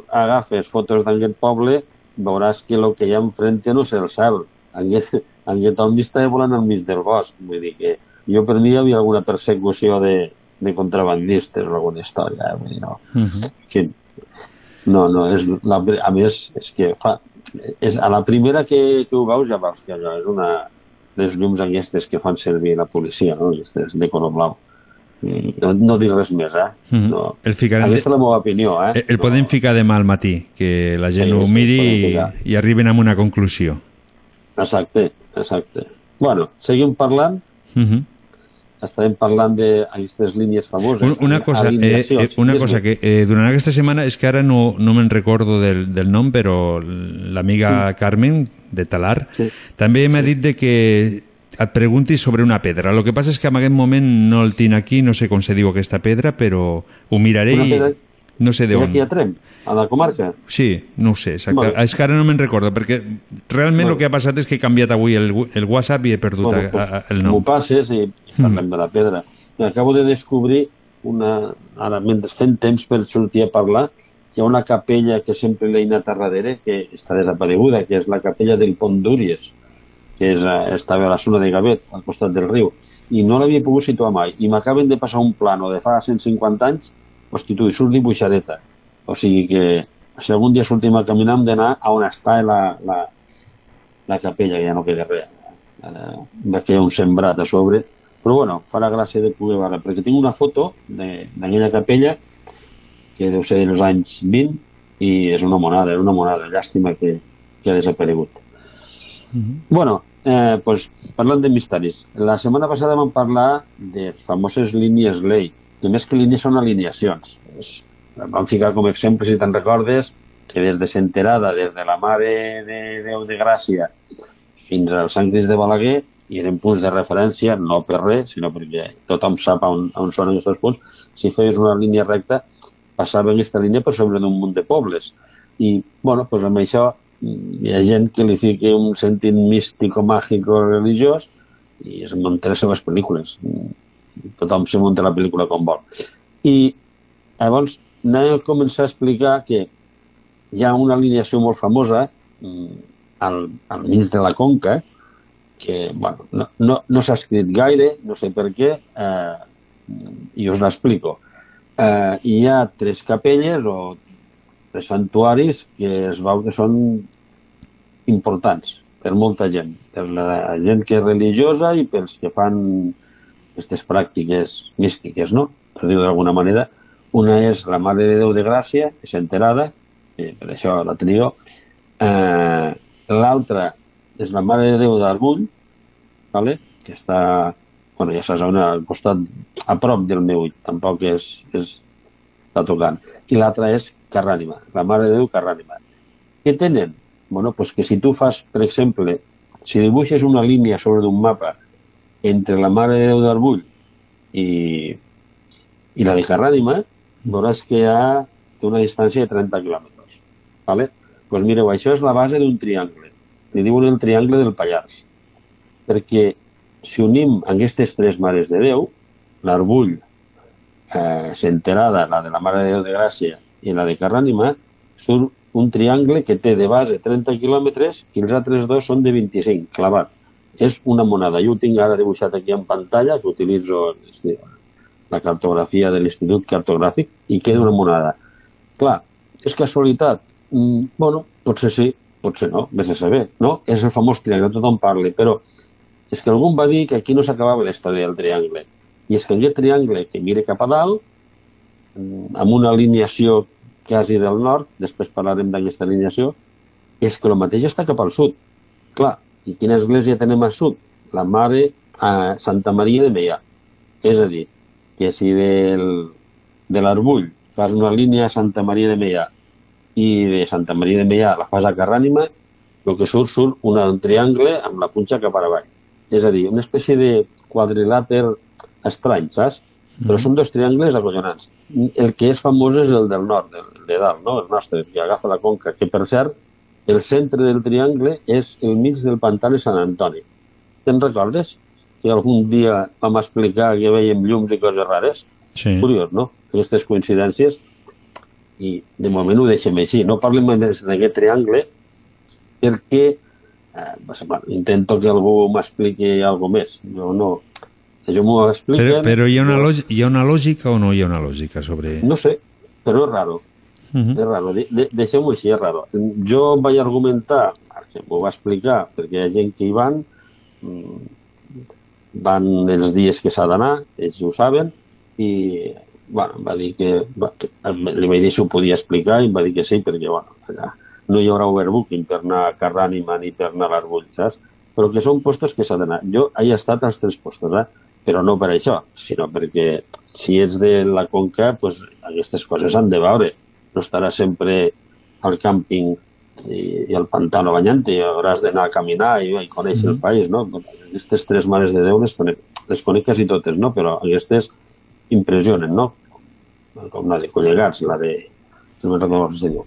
agafes fotos d'aquest poble, veuràs que el que hi ha enfrente no és el cel. Aquest, aquest omni està volant al mig del bosc. Vull dir que jo per mi hi havia alguna persecució de, de contrabandistes o alguna història. Eh? Vull dir, no. Mhm. En fi, no, no, és la, a més, és que fa, és, a la primera que, que ho veus ja veus que allò és una les llums aquestes que fan servir la policia, no? aquestes de color blau. Mm, No, no dic res més, eh? Mhm. No. El ficarem Aquesta és la meva opinió, eh? El, el podem ficar demà al matí, que la gent Sí, ho miri i, i arriben a una conclusió. Exacte, Exacte. Bueno, seguim parlant. Uh -huh. Estarem parlant d'aquestes línies famoses. Un- Una cosa, eh, eh, una cosa que eh, durant aquesta setmana és que ara no, no me'n recordo del, del nom, però l'amiga Carmen de Talar també m'ha dit de que et preguntis sobre una pedra. El que passa és que en aquest moment no el tinc aquí, no sé com se diu aquesta pedra, però ho miraré Una i pedra- no sé Era d'on. aquí a Trem, a la comarca. Sí, no ho sé, exacte. Vale. És que ara no me'n recordo, perquè realment Vale. el que ha passat és que he canviat avui el, el WhatsApp i he perdut Bueno, a- pues, a- el M'ho nom. passes i, i parlem de la pedra. Acabo de descobrir una... Ara, mentre fent temps per sortir a parlar, hi ha una capella que sempre l'he anat a darrere, que està desapareguda, que és la capella del Pont d'Úries, que és, eh, estava a la zona de Gavet, al costat del riu, i no l'havia pogut situar mai. I m'acaben de passar un plano de fa 150 anys, hosti, tu, surt dibuixadeta. O sigui que, si algun dia sortim a caminar, hem d'anar a on està la, la, la capella, que ja no queda res. Eh, va quedar un sembrat a sobre. Però bueno, farà gràcia de poder veure, perquè tinc una foto de- d'aquella capella que deu ser dels anys 20 i és una monada, és una monada. Llàstima que, que ha desaparegut. Bueno, eh, pues, parlant de misteris. La setmana passada vam parlar de les famoses línies lei, que més que línies són alineacions. Es, vam ficar com a exemple, si te'n recordes, que des de Senterada, des de la Mare de Déu de Gràcia fins al Sant Cris de Balaguer, i eren punts de referència, no per res, sinó perquè tothom sap on, on són aquests punts. Si feies una línia recta, passava aquesta línia per sobre d'un munt de pobles. I, bueno, pues amb això mm, hi ha gent que li fica un sentit màgic o religiós i es munta les seves pel·lícules. Tothom se munta la pel·lícula com vol. I llavors anem a començar a explicar que hi ha una alineació molt famosa mm, al, al mig de la conca que bueno, no, no, no s'ha escrit gaire, no sé per què, eh, i us l'explico. Eh, hi ha tres capelles o tres santuaris que es veu que són importants per molta gent, per la gent que és religiosa i pels que fan aquestes pràctiques místiques, no? per dir-ho d'alguna manera. Una és la Mare de Déu de Gràcia, que és enterada, i per això la teniu. Eh, L'altra és la Mare de Déu d'Argull, vale? que està, bueno, ja saps, on, al costat, a prop del meu ull, tampoc és, és està tocant. I l'altra és Carrànima, la Mare de Déu Carrànima. Què tenen? Bueno, pues que si tu fas, per exemple, si dibuixes una línia sobre un mapa entre la Mare de Déu d'Arbull i, i la de Carrànima, veuràs que hi ha una distància de 30 quilòmetres. Vale? Pues mireu, això és la base d'un triangle. Li diuen el triangle del Pallars. Perquè si unim aquestes tres mares de Déu, l'Arbull, eh, Senterada, la de la Mare de Déu de Gràcia i la de Carrànima, surt un triangle que té de base 30 quilòmetres i els altres dos són de 25, clavat. És una monada. Jo ho tinc ara dibuixat aquí en pantalla, que utilitzo la cartografia de l'Institut Cartogràfic, i queda una monada. Clar, és casualitat? Mm, bueno, potser sí, potser no, vés a saber, no? És el famós triangle, tothom parla, però és que algú va dir que aquí no s'acabava la història del triangle. I és que aquest triangle que mira cap a dalt, mm, amb una alineació quasi del nord, després parlarem d'aquesta alineació, és que el mateix està cap al sud. Clar, i quina església tenem al sud? La Mare a Santa Maria de Meià. És a dir, que si del, de l'Arbull fas una línia a Santa Maria de Meià i de Santa Maria de Meià la fas a Carrànima, el que surt, surt un triangle amb la punxa cap a avall. És a dir, una espècie de quadrilàter estrany, saps? Però són dos triangles acollonants. El que és famós és el del nord, el de dalt, no? el nostre, que agafa la conca, que per cert, el centre del triangle és el mig del pantà de Sant Antoni. Te'n recordes? Que algun dia vam explicar que veiem llums i coses rares? Sí. Curiós, no? Aquestes coincidències. I de moment ho deixem així. No parlem més d'aquest triangle perquè eh, bueno, intento que algú m'expliqui alguna més. Jo no, jo m'ho expliquen... Però, però hi, ha una lògica, hi ha una lògica o no hi ha una lògica sobre... No sé, però és raro. Uh -huh. És raro. De, de, Deixem-ho així, és raro. Jo vaig argumentar, m'ho va explicar, perquè hi ha gent que hi van, mm, van els dies que s'ha d'anar, ells ho saben, i bueno, va dir que, va, que li vaig dir si ho podia explicar i em va dir que sí, perquè bueno, allà no hi haurà overbooking per anar a Carrànima ni per anar a l'Arbull, saps? però que són postos que s'ha d'anar. Jo he estat als tres postos, eh? però no per això, sinó perquè si ets de la Conca, pues, aquestes coses han de veure. No estarà sempre al càmping i, i al pantano banyant i hauràs d'anar a caminar i, i conèixer el país, no? Aquestes tres mares de Déu les conec, les conec quasi totes, no? Però aquestes impressionen, no? Com la de Collegats, la de... No me'n recordo com diu.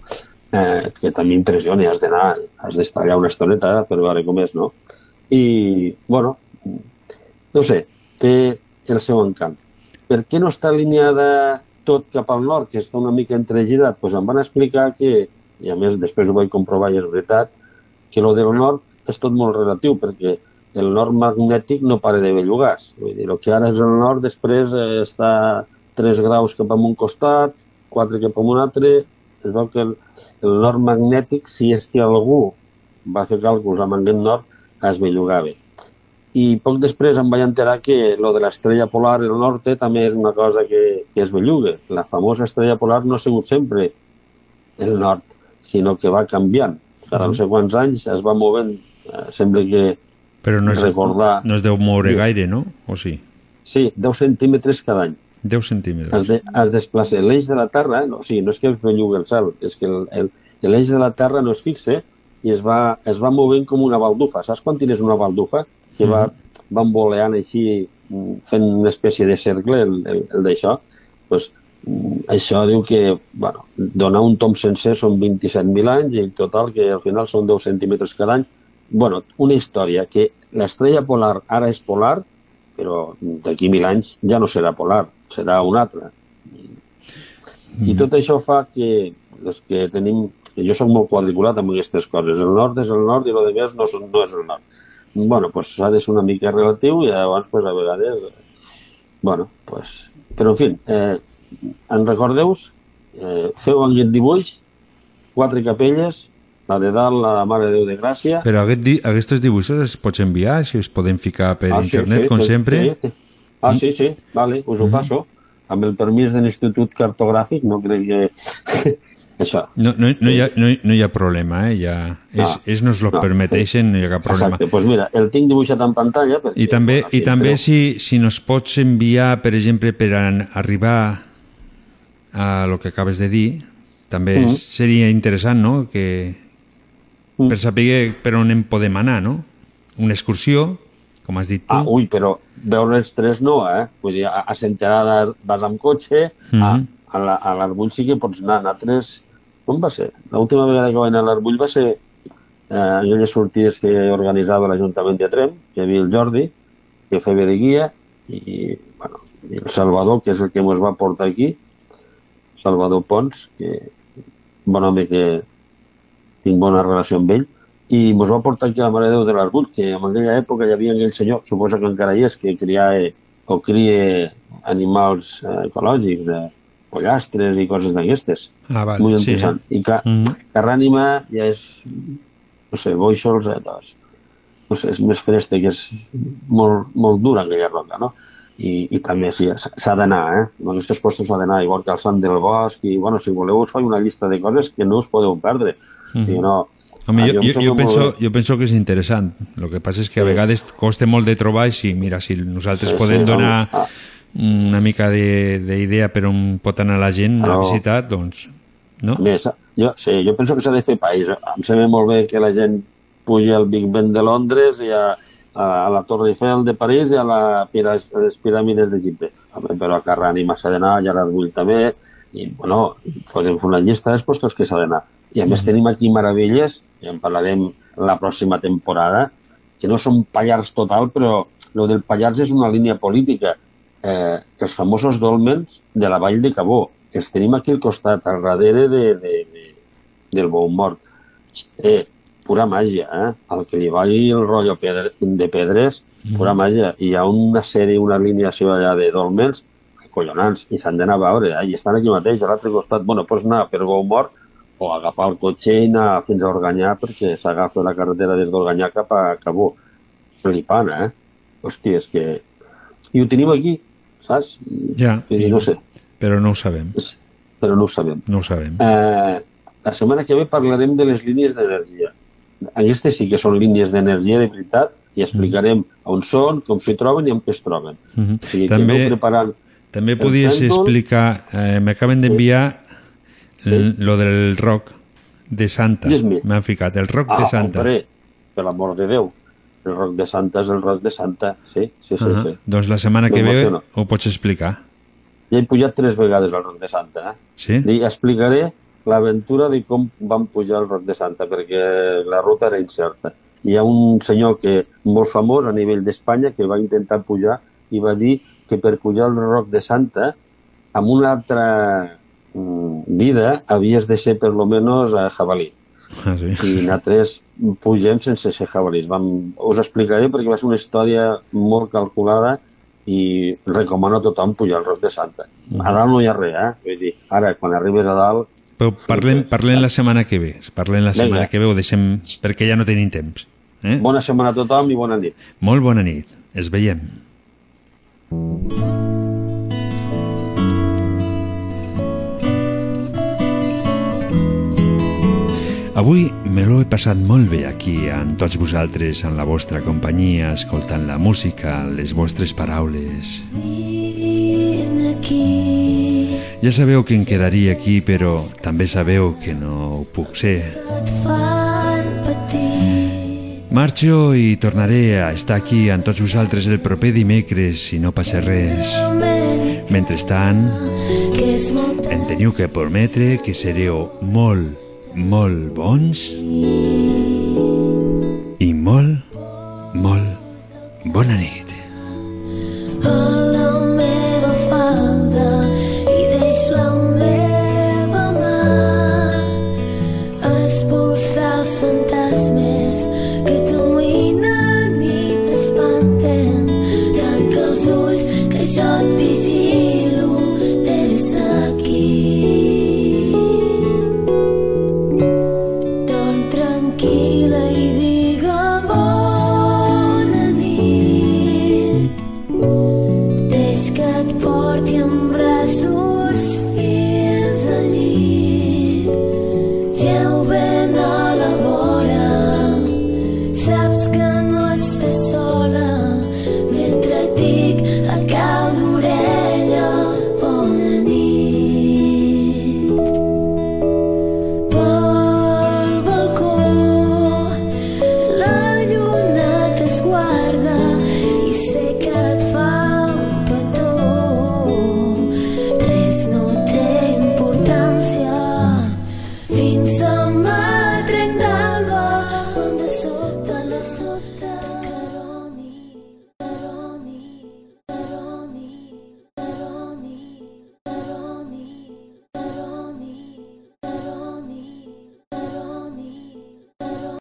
Eh, que també impressiona, has d'anar, has d'estar allà una estoneta per veure com és, no? I, bueno, no sé, té el seu encant. Per què no està alineada tot cap al nord, que està una mica entregirat? Doncs em van explicar que, i a més després ho vaig comprovar i és veritat, que lo del nord és tot molt relatiu, perquè el nord magnètic no para de bellugars. Vull dir, el que ara és el nord, després eh, està 3 graus cap a un costat, 4 cap a un altre, es veu que el, el nord magnètic, si és que algú va fer càlculs amb aquest nord, es bellugava. I poc després em vaig enterar que lo de l'estrella polar, el norte, també és una cosa que, que es belluga. La famosa estrella polar no ha sigut sempre el nord, sinó que va canviant. Cada no sé quants anys es va movent. Eh, sembla que Però no es, recordar... no es deu moure gaire, no? O sí? Sí, 10 centímetres cada any. 10 centímetres. Es, de, es desplaça. L'eix de la Terra, no, o sigui, no és que es bellugui el cel, és que l'eix de la Terra no es fixa i es va, es va movent com una baldufa. Saps quan tires una baldufa? Que va, va envoleant així, mm, fent una espècie de cercle, el, el, el d'això. Pues, mm, això diu que bueno, donar un tom sencer són 27.000 anys i en total que al final són 10 centímetres cada any. bueno, una història que l'estrella polar ara és polar, però d'aquí mil anys ja no serà polar, serà una altra. I tot això fa que els que tenim... que Jo sóc molt quadriculat amb aquestes coses. El nord és el nord i el de més no, no és el nord. Bueno, pues ha de ser una mica relatiu i llavors pues, a vegades... bueno, pues... Però, en fi, eh, en recordeu? Eh, feu aquest dibuix, quatre capelles, la de dalt, la Mare de Déu de Gràcia... Però aquest aquests dibuixos es pots enviar, si es poden ficar per Ah, sí, internet, sí, com sí, sempre. sí, sí. Ah, sí, sí, vale, us ho passo. Amb el permís de l'Institut Cartogràfic, no crec que... Això. No, no, no, hi ha, no, no hi ha problema, eh? Ja, és, Ah, ells nos lo no, permeteixen, no hi ha cap problema. Exacte, doncs mira, el tinc dibuixat en pantalla. Perquè, I també, bueno, i també però- si, si nos pots enviar, per exemple, per an, arribar a lo que acabes de dir, també Mhm. seria interessant, no?, que per saber per on en podem anar, no? Una excursió, com has dit tu. Ah, ui, però veure els tres no, eh? Vull dir, a, a Senterada vas amb cotxe, a, Mhm. a la- a l'Arbull sí que pots anar. Nosaltres, com va ser? L'última vegada que vaig anar a l'Arbull va ser eh, aquelles sortides que organitzava l'Ajuntament de Trem, que hi havia el Jordi, que feia de guia, i, bueno, i el Salvador, que és el que ens va portar aquí, Salvador Pons, que bon home que tinc bona relació amb ell, i ens va portar aquí a la Mare de Déu de l'Arbull, que en aquella època hi havia aquell senyor, suposa que encara hi és, que criava o cria animals eh, ecològics, eh, pollastres i coses d'aquestes. Ah, vale, Molt sí. interessant. I ca, Mhm. Carrànima ja és, no sé, boixols, eh, doncs, no sé, és més fresta, que és molt, molt dura aquella roca, no? I, i també sí, s'ha s'ha d'anar, eh? En aquests postos s'ha d'anar, igual que al Sant del Bosc, i bueno, si voleu us faig una llista de coses que no us podeu perdre. Mhm. Si no, Home, jo, jo, jo, penso, jo penso que és interessant. El que passa és que a vegades costa molt de trobar i si, mira, si nosaltres Sí, podem sí, donar ah. Una mica de- d'idea per on pot anar la gent a visitar, doncs, no? Més, jo, sí, jo penso que s'ha de fer país. Em sembla molt bé que la gent pugi al Big Ben de Londres i a, a, a la Torre Eiffel de París i a, la, a les piràmides d'Egipte. Però a Carrànima s'ha d'anar, i a l'Arbull també, i bueno, podem fer una llista dels postos que s'ha d'anar. I a més tenim aquí meravelles, i en parlarem la pròxima temporada, que no són Pallars total, però el del Pallars és una línia política. Eh, els famosos dolmens de la vall de Cabó, que els tenim aquí al costat, al darrere de, de, de, del Bou Mort. Eh, pura màgia, eh? El que li vagi el rotllo pedre, de pedres, pura màgia. I hi ha una sèrie, una alineació allà de dolmens collonants, i s'han d'anar a veure, eh? i estan aquí mateix, a l'altre costat. Bueno, pots anar per Bou Mort o agafar el cotxe i anar fins a Organyà perquè s'agafa la carretera des d'Organyà cap a Cabó. Flipant, eh? Hòstia, és que... I ho tenim aquí, saps? Ja, I, no sé, però no ho sabem. però no ho sabem. No ho sabem. Eh, la setmana que ve parlarem de les línies d'energia. Aquestes sí que són línies d'energia de veritat, i explicarem on són, com s'hi troben i què es troben. Mhm. O sigui, També- preparant També podies pèndol. explicar, eh, m'acaben d'enviar l- lo del rock de Santa. M'han ficat, el rock Ah, de Santa. hombre, per l'amor de Déu. El roc de Santa és el roc de Santa, sí, sí, sí. Ahà. sí. Doncs la setmana que ve ho pots explicar. Ja he pujat tres vegades al roc de Santa. Eh? Sí? I explicaré l'aventura de com vam pujar al roc de Santa, perquè la ruta era incerta. Hi ha un senyor que molt famós a nivell d'Espanya que va intentar pujar i va dir que per pujar al roc de Santa, amb una altra mm, vida, havies de ser per lo menos a jabalí. Ah, sí. I nosaltres pugem sense ser jabalís. Vam, us explicaré perquè va ser una història molt calculada i recomano a tothom pujar al roc de Santa. A dalt no hi ha res, eh? Vull dir, ara, quan arribes a dalt, Però parlem, parlem la setmana que ve. Parlem la setmana Vinga. que ve, ho deixem perquè ja no tenim temps. Eh? bona setmana a tothom i bona nit. Molt bona nit. Es veiem. Avui me l'ho he passat molt bé aquí amb tots vosaltres, en la vostra companyia, escoltant la música, les vostres paraules. Ja sabeu que em quedaria aquí, però també sabeu que no ho puc ser. Marxo i tornaré a estar aquí amb tots vosaltres el proper dimecres si no passa res. Mentrestant, em teniu que prometre que sereu molt, molt bons i molt, molt bona nit.